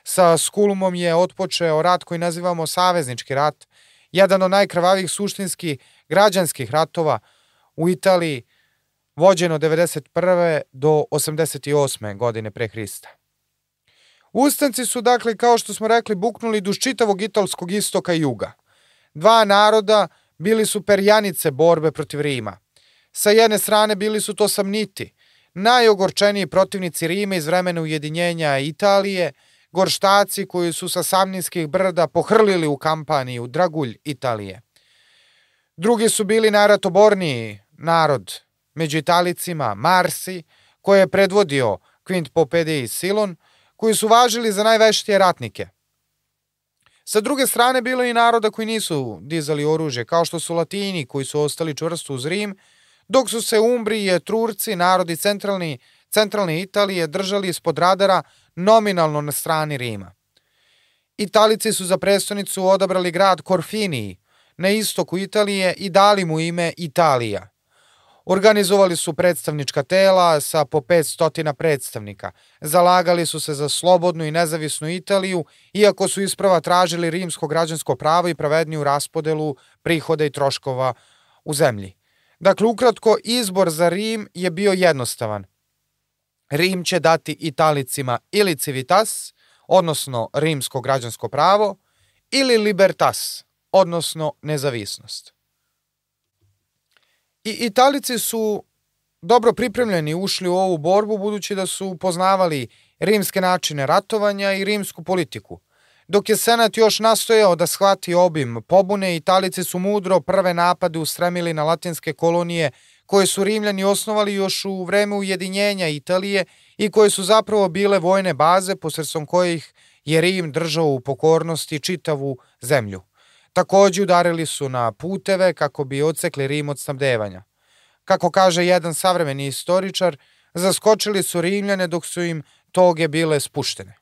Sa Skulumom je otpočeo rat koji nazivamo Saveznički rat, jedan od najkrvavih suštinskih građanskih ratova u Italiji, vođen od 91. do 88. godine pre Hrista. Ustanci su, dakle, kao što smo rekli, buknuli duž čitavog italskog istoka i juga. Dva naroda bili su perjanice borbe protiv Rima. Sa jedne strane bili su to samniti, najogorčeniji protivnici Rima iz vremena ujedinjenja Italije, gorštaci koji su sa samninskih brda pohrlili u kampaniju Dragulj Italije. Drugi su bili najratoborniji narod među Italicima, Marsi, koje je predvodio Quint Popedej Silon, koji su važili za najveštije ratnike. Sa druge strane bilo je i naroda koji nisu dizali oružje, kao što su Latini koji su ostali čvrsto uz Rim, dok su se Umbri i Etrurci, narodi centralni, centralne Italije, držali ispod radara nominalno na strani Rima. Italici su za prestonicu odabrali grad Korfiniji, na istoku Italije i dali mu ime Italija. Organizovali su predstavnička tela sa po 500 predstavnika. Zalagali su se za slobodnu i nezavisnu Italiju, iako su isprava tražili rimsko građansko pravo i pravedniju raspodelu prihoda i troškova u zemlji. Dakle, ukratko, izbor za Rim je bio jednostavan. Rim će dati Italicima ili civitas, odnosno rimsko građansko pravo, ili libertas, odnosno nezavisnost. I Italici su dobro pripremljeni ušli u ovu borbu budući da su poznavali rimske načine ratovanja i rimsku politiku. Dok je Senat još nastojao da shvati obim pobune, Italici su mudro prve napade ustremili na latinske kolonije koje su Rimljani osnovali još u vreme ujedinjenja Italije i koje su zapravo bile vojne baze posredstvom kojih je Rim držao u pokornosti čitavu zemlju. Takođe udarili su na puteve kako bi ocekli Rim od snabdevanja. Kako kaže jedan savremeni istoričar, zaskočili su Rimljane dok su im toge bile spuštene.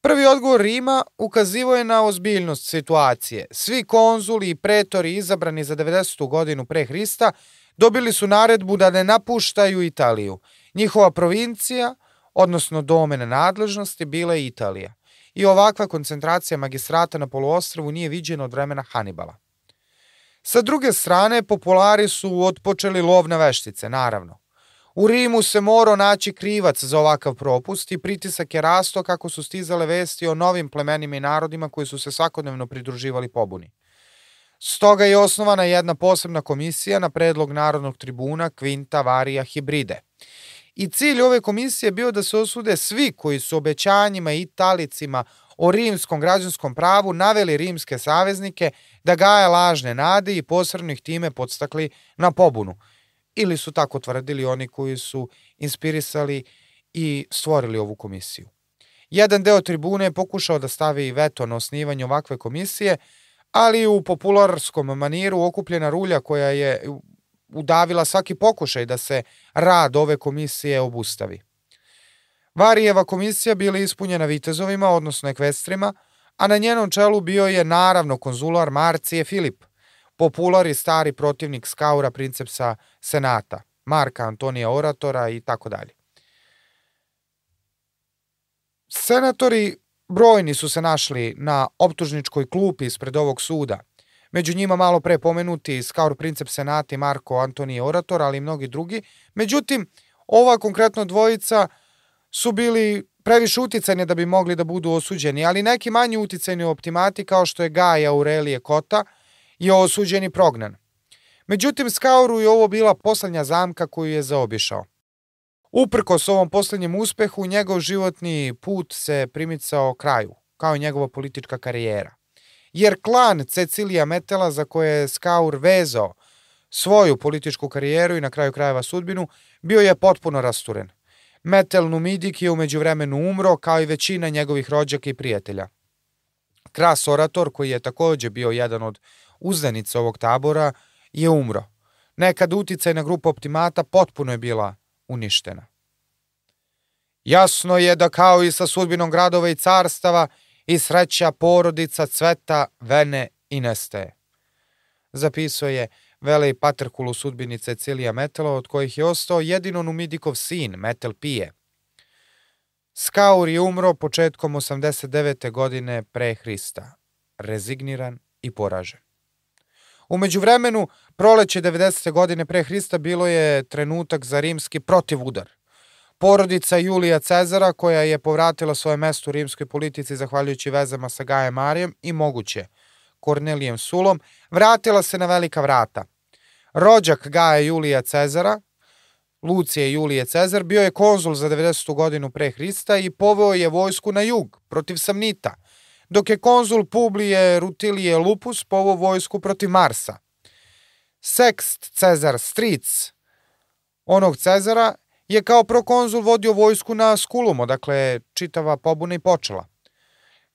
Prvi odgovor Rima ukazivo je na ozbiljnost situacije. Svi konzuli i pretori izabrani za 90. godinu pre Hrista dobili su naredbu da ne napuštaju Italiju. Njihova provincija, odnosno domene nadležnosti, bila je Italija i ovakva koncentracija magistrata na poluostrvu nije viđena od vremena Hanibala. Sa druge strane, populari su otpočeli lov na veštice, naravno. U Rimu se morao naći krivac za ovakav propust i pritisak je rasto kako su stizale vesti o novim plemenima i narodima koji su se svakodnevno pridruživali pobuni. Stoga je osnovana jedna posebna komisija na predlog Narodnog tribuna Quinta Varija Hibride – I cilj ove komisije bio da se osude svi koji su obećanjima italicima o rimskom građanskom pravu naveli rimske saveznike da gaje lažne nade i posredno ih time podstakli na pobunu. Ili su tako tvrdili oni koji su inspirisali i stvorili ovu komisiju. Jedan deo tribune je pokušao da stavi veto na osnivanje ovakve komisije, ali u popularskom maniru okupljena rulja koja je udavila svaki pokušaj da se rad ove komisije obustavi. Varijeva komisija bila ispunjena vitezovima, odnosno ekvestrima, a na njenom čelu bio je naravno konzular Marcije Filip, popular i stari protivnik Skaura princepsa Senata, Marka Antonija Oratora i tako dalje. Senatori brojni su se našli na optužničkoj klupi ispred ovog suda. Među njima malo pre pomenuti Skaur Princep Senati Marko Antonije Orator, ali i mnogi drugi. Međutim, ova konkretno dvojica su bili previše uticajni da bi mogli da budu osuđeni, ali neki manji uticajni optimati kao što je Gaj Aurelije Kota je osuđen i prognan. Međutim, Skauru je ovo bila poslednja zamka koju je zaobišao. Uprkos ovom poslednjem uspehu, njegov životni put se primicao kraju, kao i njegova politička karijera. Jer klan Cecilija Metela, za koje je Skaur vezao svoju političku karijeru i na kraju krajeva sudbinu, bio je potpuno rasturen. Metel Numidik je umeđu vremenu umro, kao i većina njegovih rođaka i prijatelja. Kras Orator, koji je takođe bio jedan od uzdanica ovog tabora, je umro. Nekad uticajna grupa optimata potpuno je bila uništena. Jasno je da kao i sa sudbinom gradova i carstava i sreća porodica cveta, vene i nestaje. Zapisao je Velej Paterkul u sudbini Cecilija Metela, od kojih je ostao jedino Numidikov sin, Metel Pije. Skaur je umro početkom 89. godine pre Hrista, rezigniran i poražen. Umeđu vremenu, proleće 90. godine pre Hrista bilo je trenutak za rimski protivudar. Porodica Julija Cezara, koja je povratila svoje mesto u rimskoj politici zahvaljujući vezama sa Gajem Marijem i moguće Kornelijem Sulom, vratila se na velika vrata. Rođak Gaja Julija Cezara, Lucije Julije Cezar, bio je konzul za 90. godinu pre Hrista i poveo je vojsku na jug, protiv Samnita, dok je konzul Publije Rutilije Lupus poveo vojsku protiv Marsa. Sext Cezar Stric, onog Cezara, je kao prokonzul vodio vojsku na Skulumo, dakle čitava pobuna i počela.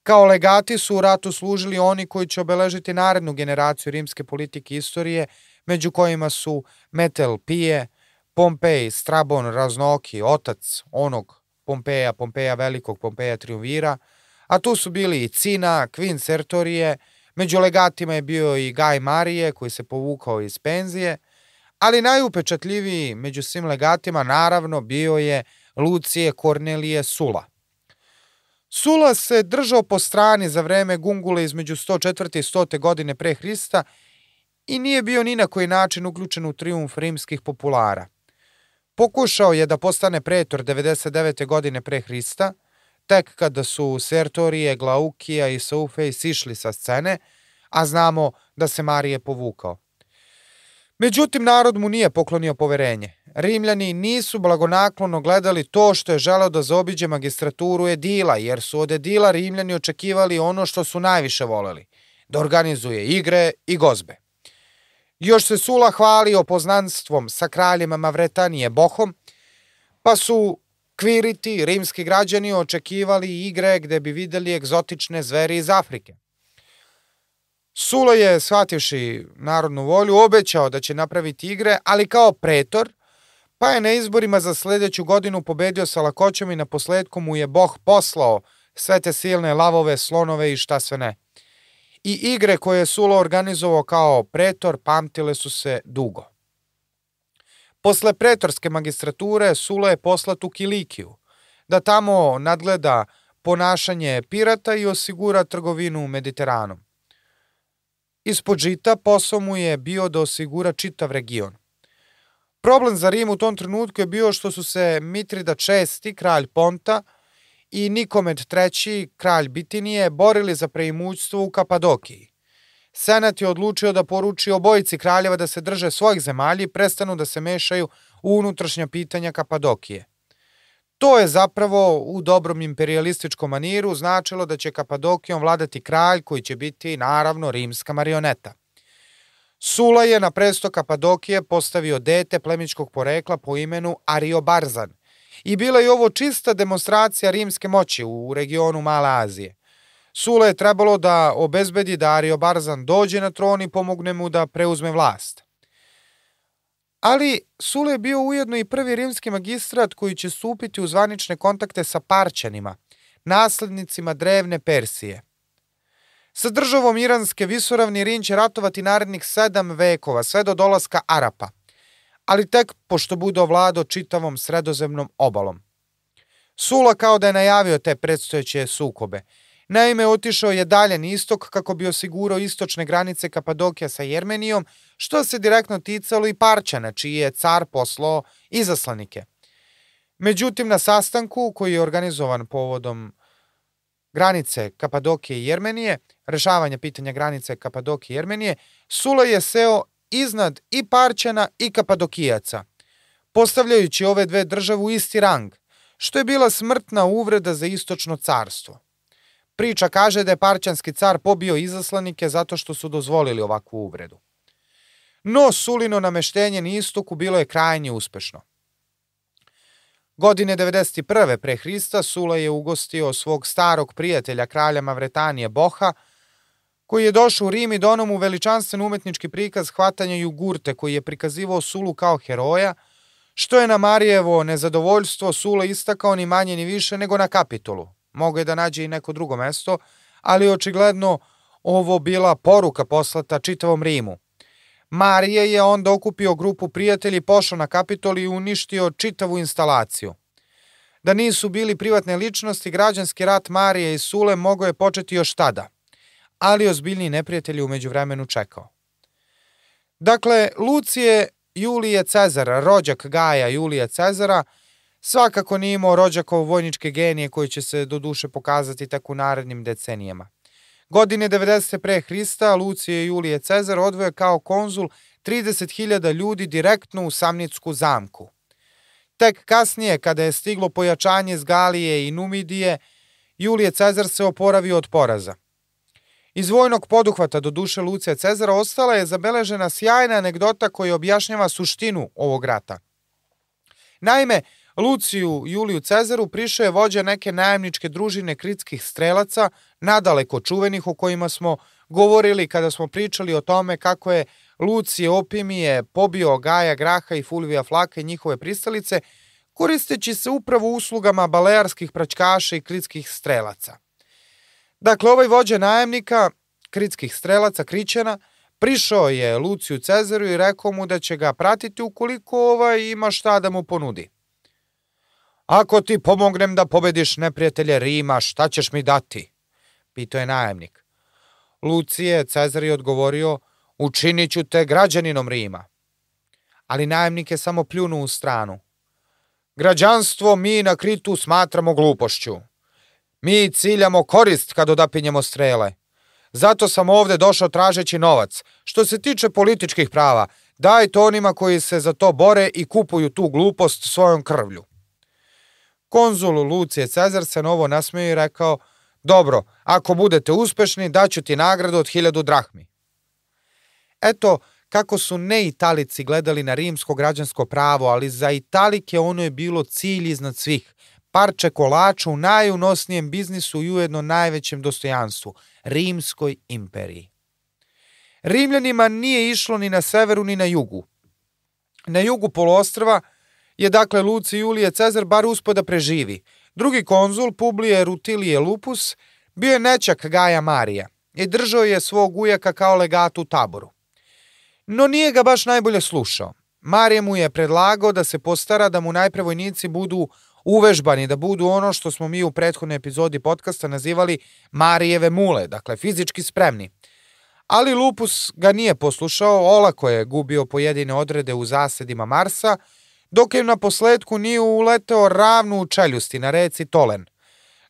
Kao legati su u ratu služili oni koji će obeležiti narednu generaciju rimske politike i istorije, među kojima su Metel Pije, Pompej, Strabon, Raznoki, otac onog Pompeja, Pompeja Velikog, Pompeja Triumvira, a tu su bili i Cina, Kvin Sertorije, među legatima je bio i Gaj Marije koji se povukao iz penzije, ali najupečatljiviji među svim legatima naravno bio je Lucije Kornelije Sula. Sula se držao po strani za vreme Gungule između 104. i 100. godine pre Hrista i nije bio ni na koji način uključen u triumf rimskih populara. Pokušao je da postane pretor 99. godine pre Hrista, tek kada su Sertorije, Glaukija i Saufej sišli sa scene, a znamo da se Marije povukao. Međutim, narod mu nije poklonio poverenje. Rimljani nisu blagonaklono gledali to što je želeo da zaobiđe magistraturu Edila, jer su od Edila Rimljani očekivali ono što su najviše voleli, da organizuje igre i gozbe. Još se Sula hvalio poznanstvom sa kraljem Mavretanije Bohom, pa su Kviriti, rimski građani, očekivali igre gde bi videli egzotične zveri iz Afrike. Sulo je, shvativši narodnu volju, obećao da će napraviti igre, ali kao pretor, pa je na izborima za sledeću godinu pobedio sa lakoćom i na posledku mu je Boh poslao sve te silne lavove, slonove i šta sve ne. I igre koje je Sulo organizovao kao pretor pamtile su se dugo. Posle pretorske magistrature Sulo je poslat u Kilikiju, da tamo nadgleda ponašanje pirata i osigura trgovinu Mediteranom. Ispod žita posao mu je bio da osigura čitav region. Problem za Rim u tom trenutku je bio što su se Mitrida VI, kralj Ponta, i Nikomed III, kralj Bitinije, borili za preimućstvo u Kapadokiji. Senat je odlučio da poruči obojici kraljeva da se drže svojih zemalja i prestanu da se mešaju u unutrašnja pitanja Kapadokije. To je zapravo u dobrom imperialističkom maniru značilo da će Kapadokijom vladati kralj koji će biti naravno rimska marioneta. Sula je na presto Kapadokije postavio dete plemičkog porekla po imenu Ariobarzan i bila je ovo čista demonstracija rimske moći u regionu Male Azije. Sule je trebalo da obezbedi da Ario Barzan dođe na tron i pomogne mu da preuzme vlast. Ali Sule je bio ujedno i prvi rimski magistrat koji će stupiti u zvanične kontakte sa Parćanima, naslednicima drevne Persije. Sa državom Iranske visoravni Rin će ratovati narednih sedam vekova, sve do dolaska Arapa, ali tek pošto bude ovlado čitavom sredozemnom obalom. Sula kao da je najavio te predstojeće sukobe. Naime, otišao je dalje na istok kako bi osigurao istočne granice Kapadokija sa Jermenijom, što se direktno ticalo i Parčana, čiji je car poslao izaslanike. Međutim, na sastanku koji je organizovan povodom granice Kapadokije i Jermenije, rešavanja pitanja granice Kapadokije i Jermenije, Sula je seo iznad i Parćana i Kapadokijaca, postavljajući ove dve države u isti rang, što je bila smrtna uvreda za istočno carstvo. Priča kaže da je Parćanski car pobio izaslanike zato što su dozvolili ovakvu uvredu. No, Sulino nameštenje na istoku bilo je krajnje uspešno. Godine 91. pre Hrista Sula je ugostio svog starog prijatelja kralja Mavretanije Boha, koji je došao u Rim i dono mu veličanstven umetnički prikaz hvatanja jugurte koji je prikazivao Sulu kao heroja, što je na Marijevo nezadovoljstvo Sula istakao ni manje ni više nego na kapitolu. Mogu je da nađe i neko drugo mesto, ali očigledno ovo bila poruka poslata čitavom Rimu. Marije je onda okupio grupu prijatelji, pošao na kapitol i uništio čitavu instalaciju. Da nisu bili privatne ličnosti, građanski rat Marije i Sule mogao je početi još tada, ali ozbiljni neprijatelji umeđu vremenu čekao. Dakle, Lucije Julije Cezara, rođak Gaja Julije Cezara, svakako nije imao rođakov vojničke genije koji će se do duše pokazati tek u narednim decenijama. Godine 90. pre Hrista Lucije Julije Cezar odvoje kao konzul 30.000 ljudi direktno u Samnicku zamku. Tek kasnije, kada je stiglo pojačanje z Galije i Numidije, Julije Cezar se oporavio od poraza. Iz vojnog poduhvata do duše Lucija Cezara ostala je zabeležena sjajna anegdota koja objašnjava suštinu ovog rata. Naime, Luciju Juliju Cezaru prišao je vođa neke najemničke družine kritskih strelaca, nadaleko čuvenih o kojima smo govorili kada smo pričali o tome kako je Lucije Opimije pobio Gaja Graha i Fulvija Flaka i njihove pristalice, koristeći se upravo uslugama balearskih praćkaša i kritskih strelaca. Dakle, ovaj vođa najemnika, kritskih strelaca, Krićana, prišao je Luciju Cezaru i rekao mu da će ga pratiti ukoliko ovaj ima šta da mu ponudi. Ako ti pomognem da pobediš neprijatelje Rima, šta ćeš mi dati? Pitao je najemnik. Lucije Cezar je odgovorio, učinit ću te građaninom Rima. Ali najemnik je samo pljunuo u stranu. Građanstvo mi na Kritu smatramo glupošću. Mi ciljamo korist kad odapinjemo strele. Zato sam ovde došao tražeći novac. Što se tiče političkih prava, daj to onima koji se za to bore i kupuju tu glupost svojom krvlju. Konzul Lucije Cezar se novo nasmeju i rekao, dobro, ako budete uspešni, daću ti nagradu od hiljadu drahmi. Eto, kako su ne Italici gledali na rimsko građansko pravo, ali za Italike ono je bilo cilj iznad svih. Parče kolača u najunosnijem biznisu i ujedno najvećem dostojanstvu, rimskoj imperiji. Rimljanima nije išlo ni na severu ni na jugu. Na jugu poluostrva je dakle Luci Julije Cezar bar uspio da preživi. Drugi konzul, Publije Rutilije Lupus, bio je nečak Gaja Marija i držao je svog ujaka kao legatu u taboru. No nije ga baš najbolje slušao. Marije mu je predlagao da se postara da mu najpre vojnici budu uvežbani, da budu ono što smo mi u prethodnoj epizodi podcasta nazivali Marijeve mule, dakle fizički spremni. Ali Lupus ga nije poslušao, olako je gubio pojedine odrede u zasedima Marsa, dok je na posledku nije uleteo ravno u čeljusti na reci Tolen.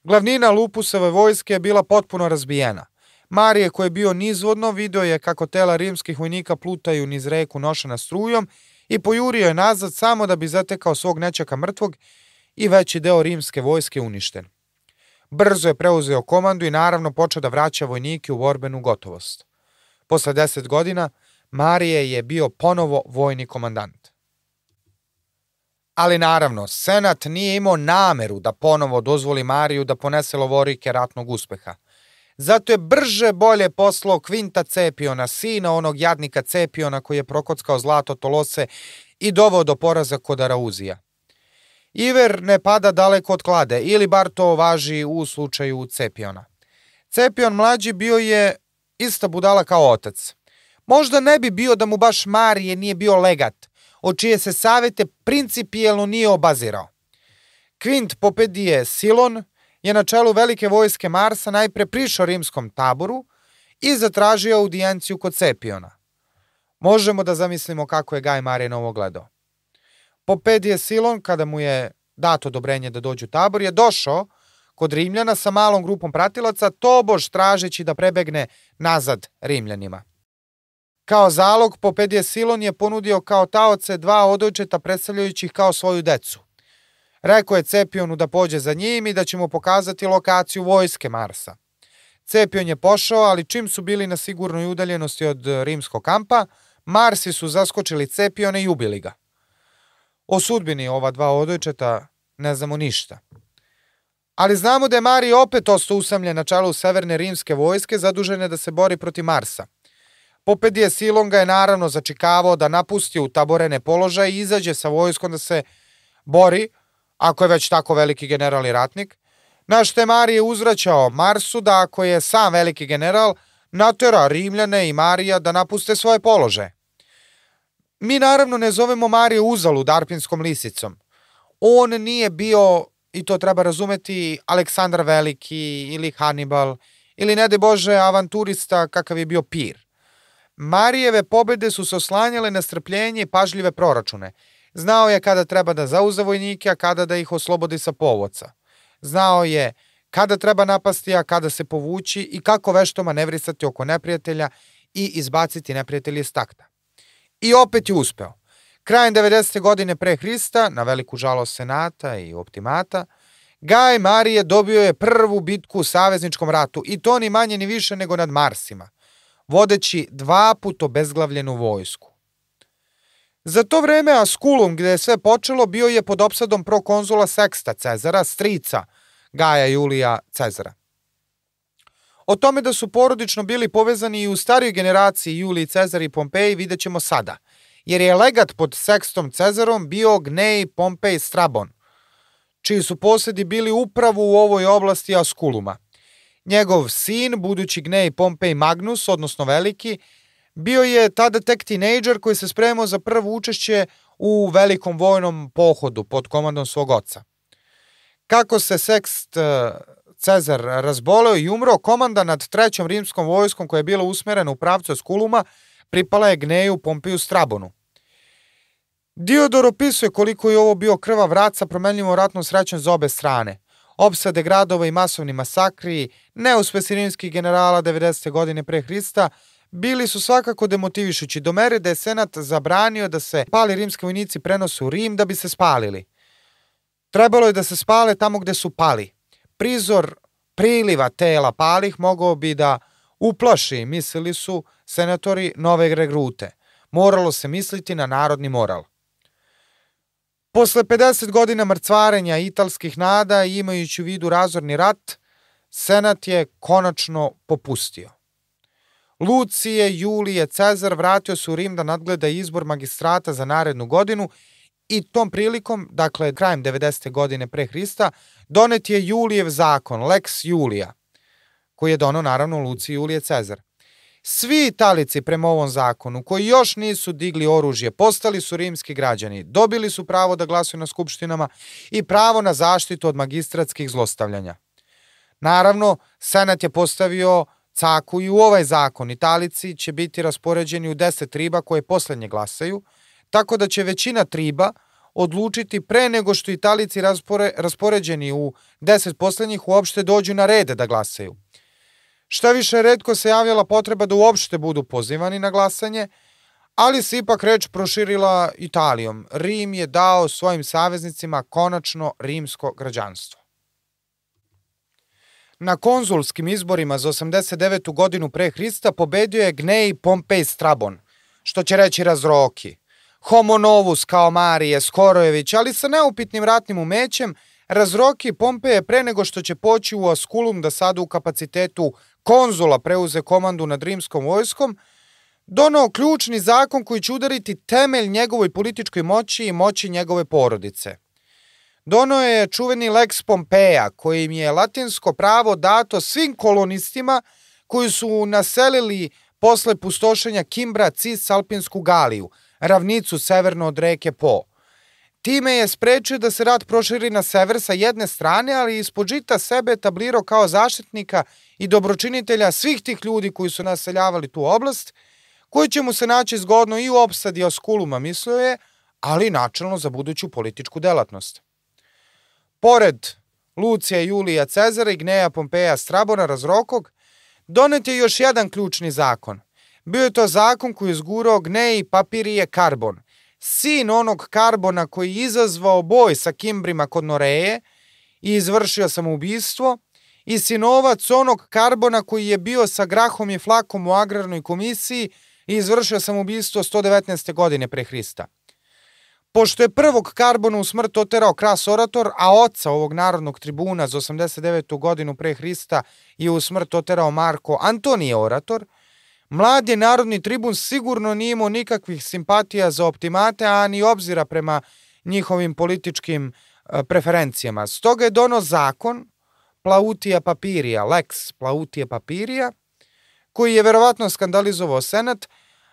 Glavnina Lupusove vojske je bila potpuno razbijena. Marije, koji je bio nizvodno, video je kako tela rimskih vojnika plutaju niz reku nošena strujom i pojurio je nazad samo da bi zatekao svog nečaka mrtvog i veći deo rimske vojske uništen. Brzo je preuzeo komandu i naravno počeo da vraća vojnike u borbenu gotovost. Posle deset godina Marije je bio ponovo vojni komandant. Ali naravno, Senat nije imao nameru da ponovo dozvoli Mariju da ponese lovorike ratnog uspeha. Zato je brže bolje poslao Kvinta Cepiona, sina onog jadnika Cepiona koji je prokockao zlato Tolose i dovao do poraza kod Arauzija. Iver ne pada daleko od klade, ili bar to važi u slučaju Cepiona. Cepion mlađi bio je ista budala kao otac. Možda ne bi bio da mu baš Marije nije bio legat, od čije se savete principijelno nije obazirao. Kvint Popedije Silon je na čelu velike vojske Marsa najpre prišao rimskom taboru i zatražio audijenciju kod Cepiona. Možemo da zamislimo kako je Gaj Marije ovo gledao. Popedije Silon, kada mu je dato odobrenje da dođu u tabor, je došao kod Rimljana sa malom grupom pratilaca, tobož tražeći da prebegne nazad Rimljanima. Kao zalog, Popedije Silon je ponudio kao taoce dva odojčeta predstavljajući kao svoju decu. Rekao je Cepionu da pođe za njim i da će mu pokazati lokaciju vojske Marsa. Cepion je pošao, ali čim su bili na sigurnoj udaljenosti od rimskog kampa, Marsi su zaskočili Cepione i ubili ga. O sudbini ova dva odojčeta ne znamo ništa. Ali znamo da je Mari opet ostao usamljen na čelu severne rimske vojske zadužene da se bori protiv Marsa. Popedije Silon ga je naravno začikavao da napusti u taborene položaje i izađe sa vojskom da se bori, ako je već tako veliki general i ratnik, na što je uzvraćao Marsu da ako je sam veliki general, natera Rimljane i Marija da napuste svoje položaje. Mi naravno ne zovemo Mariju uzalu darpinskom lisicom. On nije bio, i to treba razumeti, Aleksandar Veliki ili Hannibal ili ne de Bože avanturista kakav je bio Pir. Marijeve pobede su se oslanjale na strpljenje i pažljive proračune. Znao je kada treba da zauze vojnike, a kada da ih oslobodi sa povoca. Znao je kada treba napasti, a kada se povući i kako vešto manevrisati oko neprijatelja i izbaciti neprijatelje iz takta. I opet je uspeo. Krajem 90. godine pre Hrista, na veliku žalost Senata i Optimata, Gaj Marije dobio je prvu bitku u savezničkom ratu i to ni manje ni više nego nad Marsima, vodeći dva put obezglavljenu vojsku. Za to vreme Askulum, gde je sve počelo, bio je pod opsadom prokonzula Seksta Cezara, strica Gaja Julija Cezara. O tome da su porodično bili povezani i u starijoj generaciji Juliji Cezar i Pompeji vidjet ćemo sada, jer je legat pod Sekstom Cezarom bio Gnej Pompej Strabon, čiji su posedi bili upravo u ovoj oblasti Askuluma. Njegov sin, budući Gnej Pompej Magnus, odnosno veliki, bio je tada tek tinejdžer koji se spremao za prvo učešće u velikom vojnom pohodu pod komandom svog oca. Kako se Sekst Cezar razboleo i umro, komanda nad trećom rimskom vojskom koja je bila usmerena u pravcu Skuluma pripala je Gneju Pompiju Strabonu. Diodor opisuje koliko je ovo bio krvav rat sa promenljivom ratnom srećom za obe strane. Opsade gradova i masovni masakri, neuspesi rimskih generala 90. godine pre Hrista, bili su svakako demotivišući do mere da je Senat zabranio da se pali rimski vojnici prenose u Rim da bi se spalili. Trebalo je da se spale tamo gde su pali. Prizor priliva tela palih mogao bi da uplaši, mislili su senatori nove regrute. Moralo se misliti na narodni moral. Posle 50 godina mrcvarenja italskih nada i imajući u vidu razorni rat, senat je konačno popustio. Lucije Julije Cezar vratio se u Rim da nadgleda izbor magistrata za narednu godinu i tom prilikom, dakle krajem 90. godine pre Hrista, donet je Julijev zakon, Lex Julija, koji je donao naravno Luciji Julije Cezar. Svi Italici prema ovom zakonu koji još nisu digli oružje postali su rimski građani, dobili su pravo da glasuju na skupštinama i pravo na zaštitu od magistratskih zlostavljanja. Naravno, Senat je postavio caku i u ovaj zakon. Italici će biti raspoređeni u 10 triba koje poslednje glasaju, tako da će većina triba odlučiti pre nego što Italici raspore, raspoređeni u 10 poslednjih uopšte dođu na rede da glasaju. Šta više, redko se javljala potreba da uopšte budu pozivani na glasanje, ali se ipak reč proširila Italijom. Rim je dao svojim saveznicima konačno rimsko građanstvo. Na konzulskim izborima za 89. godinu pre Hrista pobedio je Gnej Pompej Strabon, što će reći razroki. Homonovus kao Marije Skorojević, ali sa neupitnim ratnim umećem, razroki Pompeje pre nego što će poći u Askulum da sada u kapacitetu konzula preuze komandu nad rimskom vojskom, donao ključni zakon koji će udariti temelj njegovoj političkoj moći i moći njegove porodice. Dono je čuveni Lex Pompeja, kojim je latinsko pravo dato svim kolonistima koji su naselili posle pustošenja Kimbra Cis Alpinsku Galiju, ravnicu severno od reke Po. Time je sprečio da se rat proširi na sever sa jedne strane, ali ispod žita sebe tablirao kao zaštitnika i dobročinitelja svih tih ljudi koji su naseljavali tu oblast, koji će mu se naći zgodno i u opsadi Oskuluma, mislio je, ali načelno za buduću političku delatnost. Pored Lucija Julija Cezara i Gneja Pompeja Strabona Razrokog, donet je još jedan ključni zakon. Bio je to zakon koji je zgurao Gneji Papirije Karbon, sin onog Karbona koji je izazvao boj sa Kimbrima kod Noreje i izvršio samoubistvo, i sinovac onog Karbona koji je bio sa Grahom i Flakom u agrarnoj komisiji i izvršio samoubistvo 119. godine pre Hrista. Pošto je prvog Karbona u smrt oterao Kras Orator, a oca ovog narodnog tribuna za 89. godinu pre Hrista je u smrt oterao Marko Antonije Orator, mladi narodni tribun sigurno nije imao nikakvih simpatija za optimate, a ni obzira prema njihovim političkim e, preferencijama. Stoga je dono zakon Plautija Papirija, Lex Plautija Papirija, koji je verovatno skandalizovao Senat,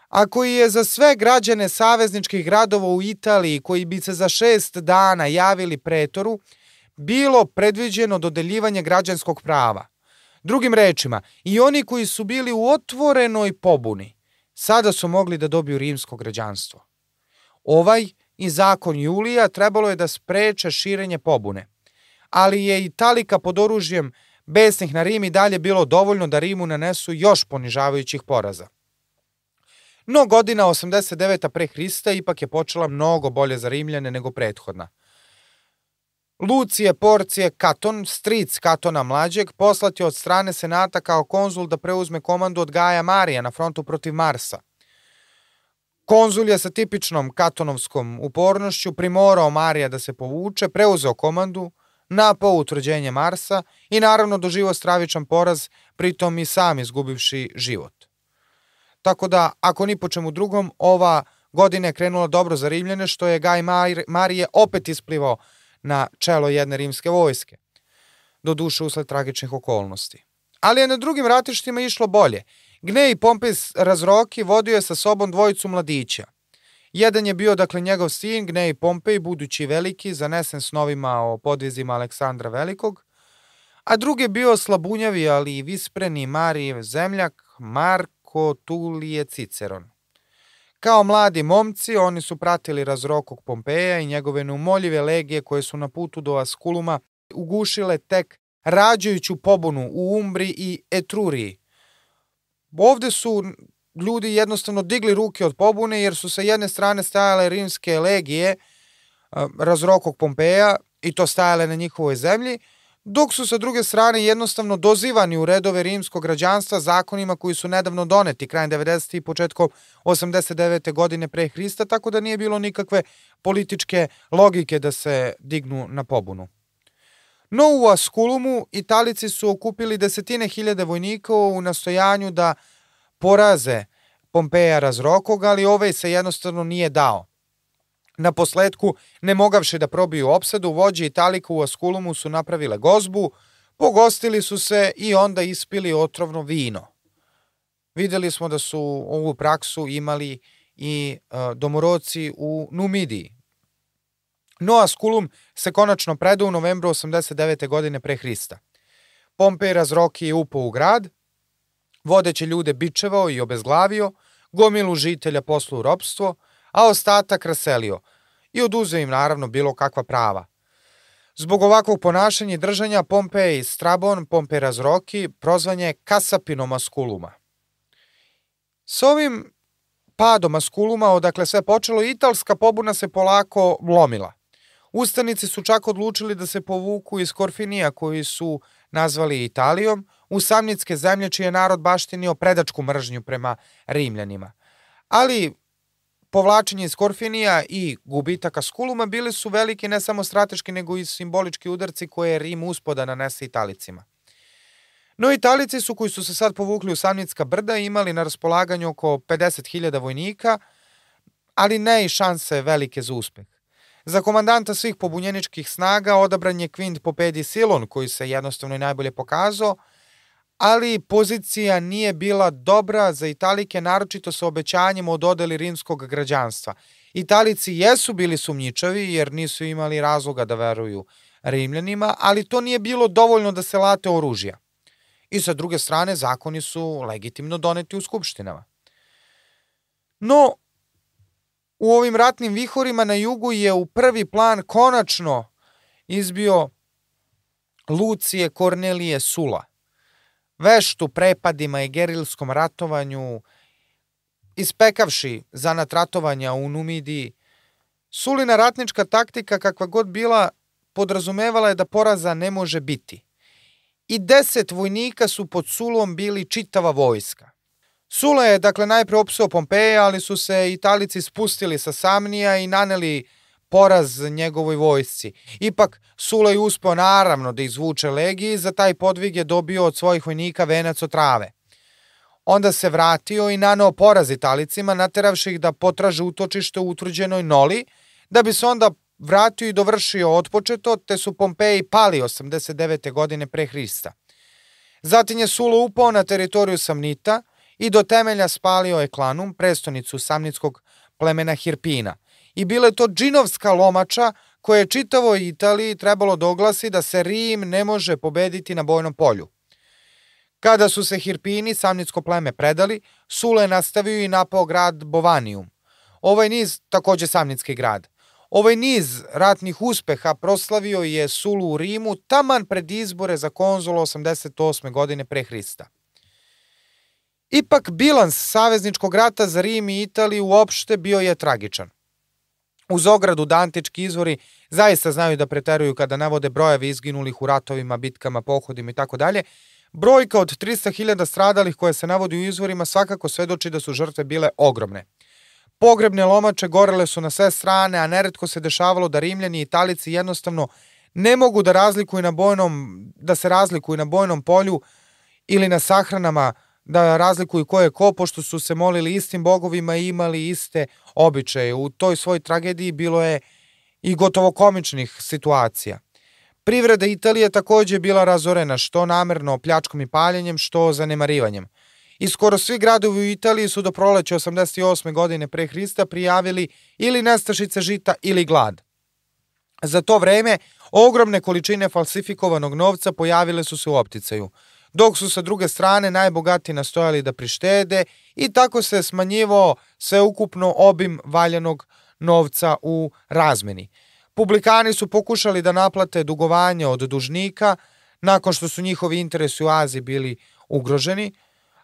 a koji je za sve građane savezničkih gradova u Italiji koji bi se za šest dana javili pretoru, bilo predviđeno dodeljivanje građanskog prava. Drugim rečima, i oni koji su bili u otvorenoj pobuni, sada su mogli da dobiju rimsko građanstvo. Ovaj i zakon Julija trebalo je da spreče širenje pobune, ali je Italika pod oružjem besnih na Rim i dalje bilo dovoljno da Rimu nanesu još ponižavajućih poraza. No godina 89. pre Hrista ipak je počela mnogo bolje za Rimljane nego prethodna. Lucije Porcije Katon, stric Katona mlađeg, poslat je od strane senata kao konzul da preuzme komandu od Gaja Marija na frontu protiv Marsa. Konzul je sa tipičnom katonovskom upornošću primorao Marija da se povuče, preuzeo komandu, napao utvrđenje Marsa i naravno doživo stravičan poraz, pritom i sam izgubivši život. Tako da, ako ni po čemu drugom, ova godina je krenula dobro za Rimljane, što je Gaj Marije opet isplivao na čelo jedne rimske vojske. Do duše usled tragičnih okolnosti. Ali je na drugim ratištima išlo bolje. Gnej Pompej Razroki vodio je sa sobom dvojicu mladića. Jedan je bio, dakle, njegov sin, Gnej Pompej, budući veliki, zanesen snovima o podvizima Aleksandra Velikog, a drugi je bio slabunjavi, ali i vispreni Marijev zemljak, Mark Marko Tulije Ciceron. Kao mladi momci, oni su pratili razrokog Pompeja i njegove neumoljive legije koje su na putu do Askuluma ugušile tek rađajuću pobunu u Umbri i Etruriji. Ovde su ljudi jednostavno digli ruke od pobune jer su sa jedne strane stajale rimske legije razrokog Pompeja i to stajale na njihovoj zemlji, dok su sa druge strane jednostavno dozivani u redove rimskog građanstva zakonima koji su nedavno doneti krajem 90. i početkom 89. godine pre Hrista, tako da nije bilo nikakve političke logike da se dignu na pobunu. No u Askulumu Italici su okupili desetine hiljade vojnika u nastojanju da poraze Pompeja razrokog, ali ovaj se jednostavno nije dao. Na posledku, ne mogavši da probiju opsadu, vođe Italika u Askulumu su napravile gozbu, pogostili su se i onda ispili otrovno vino. Videli smo da su ovu praksu imali i uh, domoroci u Numidiji. No Askulum se konačno predao u novembru 89. godine pre Hrista. Pompej razroki je upao u grad, vodeće ljude bičevao i obezglavio, gomilu žitelja poslu u ropstvo, a ostatak raselio i oduzeo im naravno bilo kakva prava. Zbog ovakvog ponašanja i držanja Pompej Strabon, Pompej Razroki, prozvan je kasapinom Askuluma. S ovim padom Askuluma, odakle sve počelo, italska pobuna se polako lomila. Ustanici su čak odlučili da se povuku iz Korfinija koji su nazvali Italijom, u samnitske zemlje čiji je narod baštinio predačku mržnju prema Rimljanima. Ali povlačenje iz Korfinija i gubitaka Skuluma bili su veliki ne samo strateški nego i simbolički udarci koje je Rim uspoda nanese Italicima. No Italici su koji su se sad povukli u Samnicka brda imali na raspolaganju oko 50.000 vojnika, ali ne i šanse velike za uspeh. Za komandanta svih pobunjeničkih snaga odabran je Quint Popedi Silon, koji se jednostavno i najbolje pokazao, ali pozicija nije bila dobra za Italike, naročito sa obećanjem o dodeli rimskog građanstva. Italici jesu bili sumnjičavi jer nisu imali razloga da veruju Rimljanima, ali to nije bilo dovoljno da se late oružja. I sa druge strane, zakoni su legitimno doneti u skupštinama. No, u ovim ratnim vihorima na jugu je u prvi plan konačno izbio Lucije Kornelije Sula. Veštu prepadima i gerilskom ratovanju, ispekavši zanat ratovanja u Numidiji, Sulina ratnička taktika kakva god bila podrazumevala je da poraza ne može biti. I deset vojnika su pod Sulom bili čitava vojska. Sula je dakle najpre opsao Pompeja, ali su se Italici spustili sa Samnija i naneli poraz njegovoj vojsci. Ipak Sula je uspeo naravno da izvuče legiji, za taj podvig je dobio od svojih vojnika venac od trave. Onda se vratio i naneo poraz Italicima, nateravši ih da potraže utočište u utvrđenoj Noli, da bi se onda vratio i dovršio otpočeto, te su Pompeji pali 89. godine pre Hrista. Zatim je Sula upao na teritoriju Samnita, i do temelja spalio Eklanum, prestonicu samnitskog plemena Hirpina. I bila je to džinovska lomača koja je čitavo Italiji trebalo da oglasi da se Rim ne može pobediti na bojnom polju. Kada su se Hirpini, samnitsko pleme, predali, Sule nastavio i napao grad Bovanijum. Ovaj niz, takođe samnitski grad, ovaj niz ratnih uspeha proslavio je Sulu u Rimu taman pred izbore za konzula 88. godine pre Hrista. Ipak bilans savezničkog rata za Rim i Italiju uopšte bio je tragičan. Uz ogradu da antički izvori zaista znaju da preteruju kada navode brojevi izginulih u ratovima, bitkama, pohodima i tako dalje, brojka od 300.000 stradalih koje se navodi u izvorima svakako svedoči da su žrtve bile ogromne. Pogrebne lomače gorele su na sve strane, a neretko se dešavalo da Rimljani i Italici jednostavno ne mogu da razlikuju na bojnom, da se razlikuju na bojnom polju ili na sahranama da razlikuju ko je ko, pošto su se molili istim bogovima i imali iste običaje. U toj svoj tragediji bilo je i gotovo komičnih situacija. Privreda Italije takođe bila razorena što namerno pljačkom i paljenjem, što zanemarivanjem. I skoro svi gradovi u Italiji su do proleća 88. godine pre Hrista prijavili ili nestašice žita ili glad. Za to vreme ogromne količine falsifikovanog novca pojavile su se u opticaju – dok su sa druge strane najbogati nastojali da prištede i tako se smanjivao sveukupno obim valjanog novca u razmeni. Publikani su pokušali da naplate dugovanje od dužnika nakon što su njihovi interesi u Aziji bili ugroženi,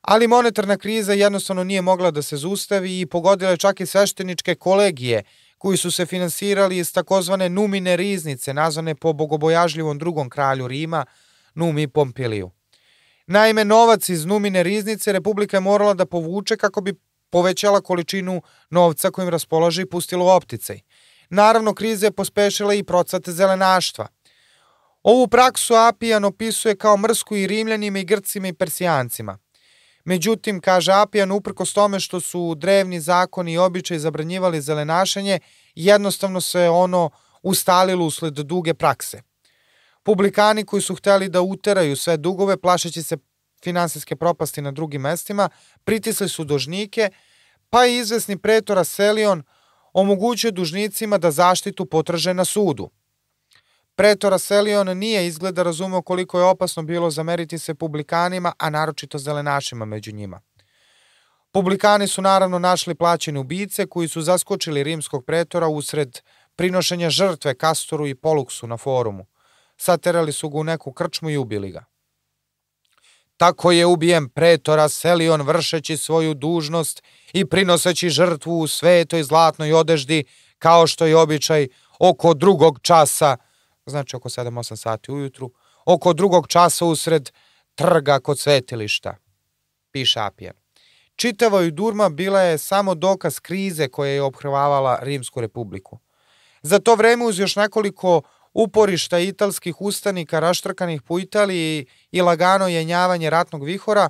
ali monetarna kriza jednostavno nije mogla da se zustavi i pogodila je čak i svešteničke kolegije koji su se finansirali iz takozvane numine riznice nazvane po bogobojažljivom drugom kralju Rima, Numi Pompiliju. Naime, novac iz numine riznice Republika je morala da povuče kako bi povećala količinu novca kojim raspolaže i pustila u opticaj. Naravno, kriza je pospešila i procate zelenaštva. Ovu praksu Apijan opisuje kao mrsku i rimljanima i grcima i persijancima. Međutim, kaže Apijan, uprkos tome što su drevni zakoni i običaj zabranjivali zelenašenje, jednostavno se ono ustalilo usled duge prakse. Publikani koji su hteli da uteraju sve dugove, plašeći se finansijske propasti na drugim mestima, pritisli su dužnike, pa i izvesni pretora Selion omogućio dužnicima da zaštitu potraže na sudu. Pretora Selion nije izgleda razumeo koliko je opasno bilo zameriti se publikanima, a naročito zelenašima među njima. Publikani su naravno našli plaćene ubice koji su zaskočili rimskog pretora usred prinošenja žrtve Kastoru i Poluksu na forumu saterali su ga u neku krčmu i ubili ga. Tako je ubijen pretora Selion vršeći svoju dužnost i prinoseći žrtvu u svetoj zlatnoj odeždi, kao što je običaj oko drugog časa, znači oko 7-8 sati ujutru, oko drugog časa usred trga kod svetilišta, piše Apije. čitava Durma bila je samo dokaz krize koja je obhrvavala Rimsku republiku. Za to vreme uz još nekoliko uporišta italskih ustanika raštrkanih po Italiji i lagano jenjavanje ratnog vihora,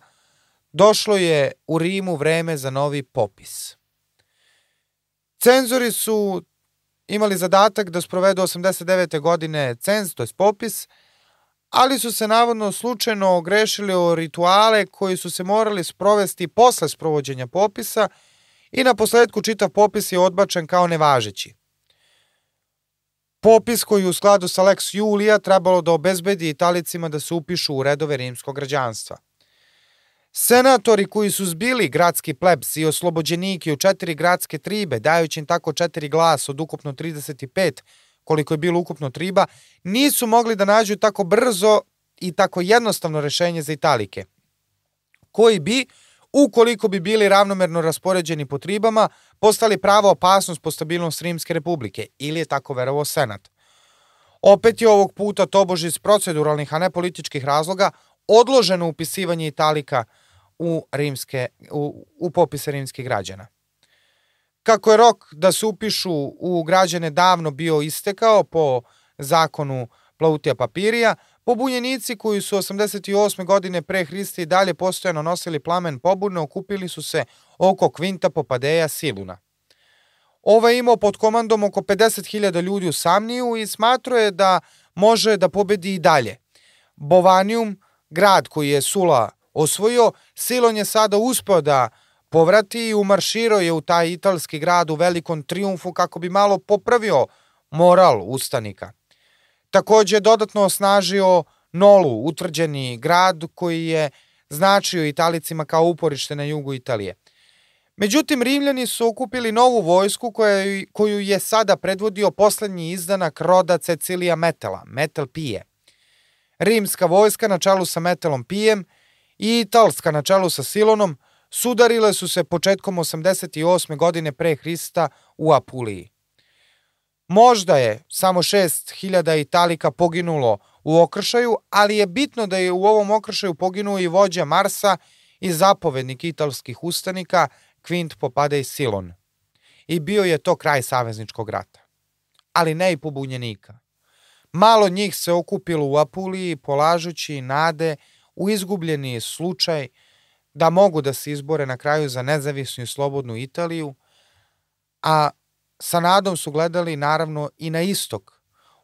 došlo je u Rimu vreme za novi popis. Cenzori su imali zadatak da sprovedu 89. godine cenz, to je popis, ali su se navodno slučajno ogrešili o rituale koji su se morali sprovesti posle sprovođenja popisa i na posledku čitav popis je odbačen kao nevažeći. Popis koji u skladu sa Lex Julia trebalo da obezbedi Italicima da se upišu u redove rimskog građanstva. Senatori koji su zbili gradski plebs i oslobođeniki u četiri gradske tribe, dajući im tako četiri glasa od ukupno 35, koliko je bilo ukupno triba, nisu mogli da nađu tako brzo i tako jednostavno rešenje za Italike, koji bi, ukoliko bi bili ravnomerno raspoređeni po tribama, postali prava opasnost po stabilnost Rimske republike, ili je tako verovao Senat. Opet je ovog puta, tobož iz proceduralnih, a ne političkih razloga, odloženo upisivanje Italika u, rimske, u, u popise rimskih građana. Kako je rok da se upišu u građane davno bio istekao po zakonu Plautija Papirija, pobunjenici koji su 88. godine pre Hrista i dalje postojano nosili plamen pobune okupili su se oko Kvinta Popadeja Siluna. Ova je imao pod komandom oko 50.000 ljudi u Samniju i smatrao je da može da pobedi i dalje. Bovanium, grad koji je Sula osvojio, Silon je sada uspeo da povrati i umarširao je u taj italski grad u velikom triumfu kako bi malo popravio moral ustanika. Takođe je dodatno osnažio Nolu, utvrđeni grad koji je značio Italicima kao uporište na jugu Italije. Međutim, Rimljani su okupili novu vojsku koja, koju je sada predvodio poslednji izdanak roda Cecilija Metela, Metel Pije. Rimska vojska na čelu sa Metelom Pijem i Italska na čelu sa Silonom sudarile su se početkom 88. godine pre Hrista u Apuliji. Možda je samo 6000 Italika poginulo u okršaju, ali je bitno da je u ovom okršaju poginuo i vođa Marsa i zapovednik italskih ustanika Quint Popadej Silon. I bio je to kraj savezničkog rata. Ali ne i pobunjenika. Malo njih se okupilo u Apuliji polažući nade u izgubljeni slučaj da mogu da se izbore na kraju za nezavisnu i slobodnu Italiju, a sa nadom su gledali naravno i na istok,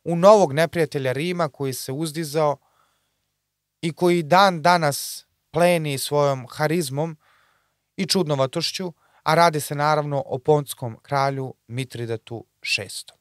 u novog neprijatelja Rima koji se uzdizao i koji dan danas pleni svojom harizmom i čudnovatošću, a radi se naravno o ponskom kralju Mitridatu VI.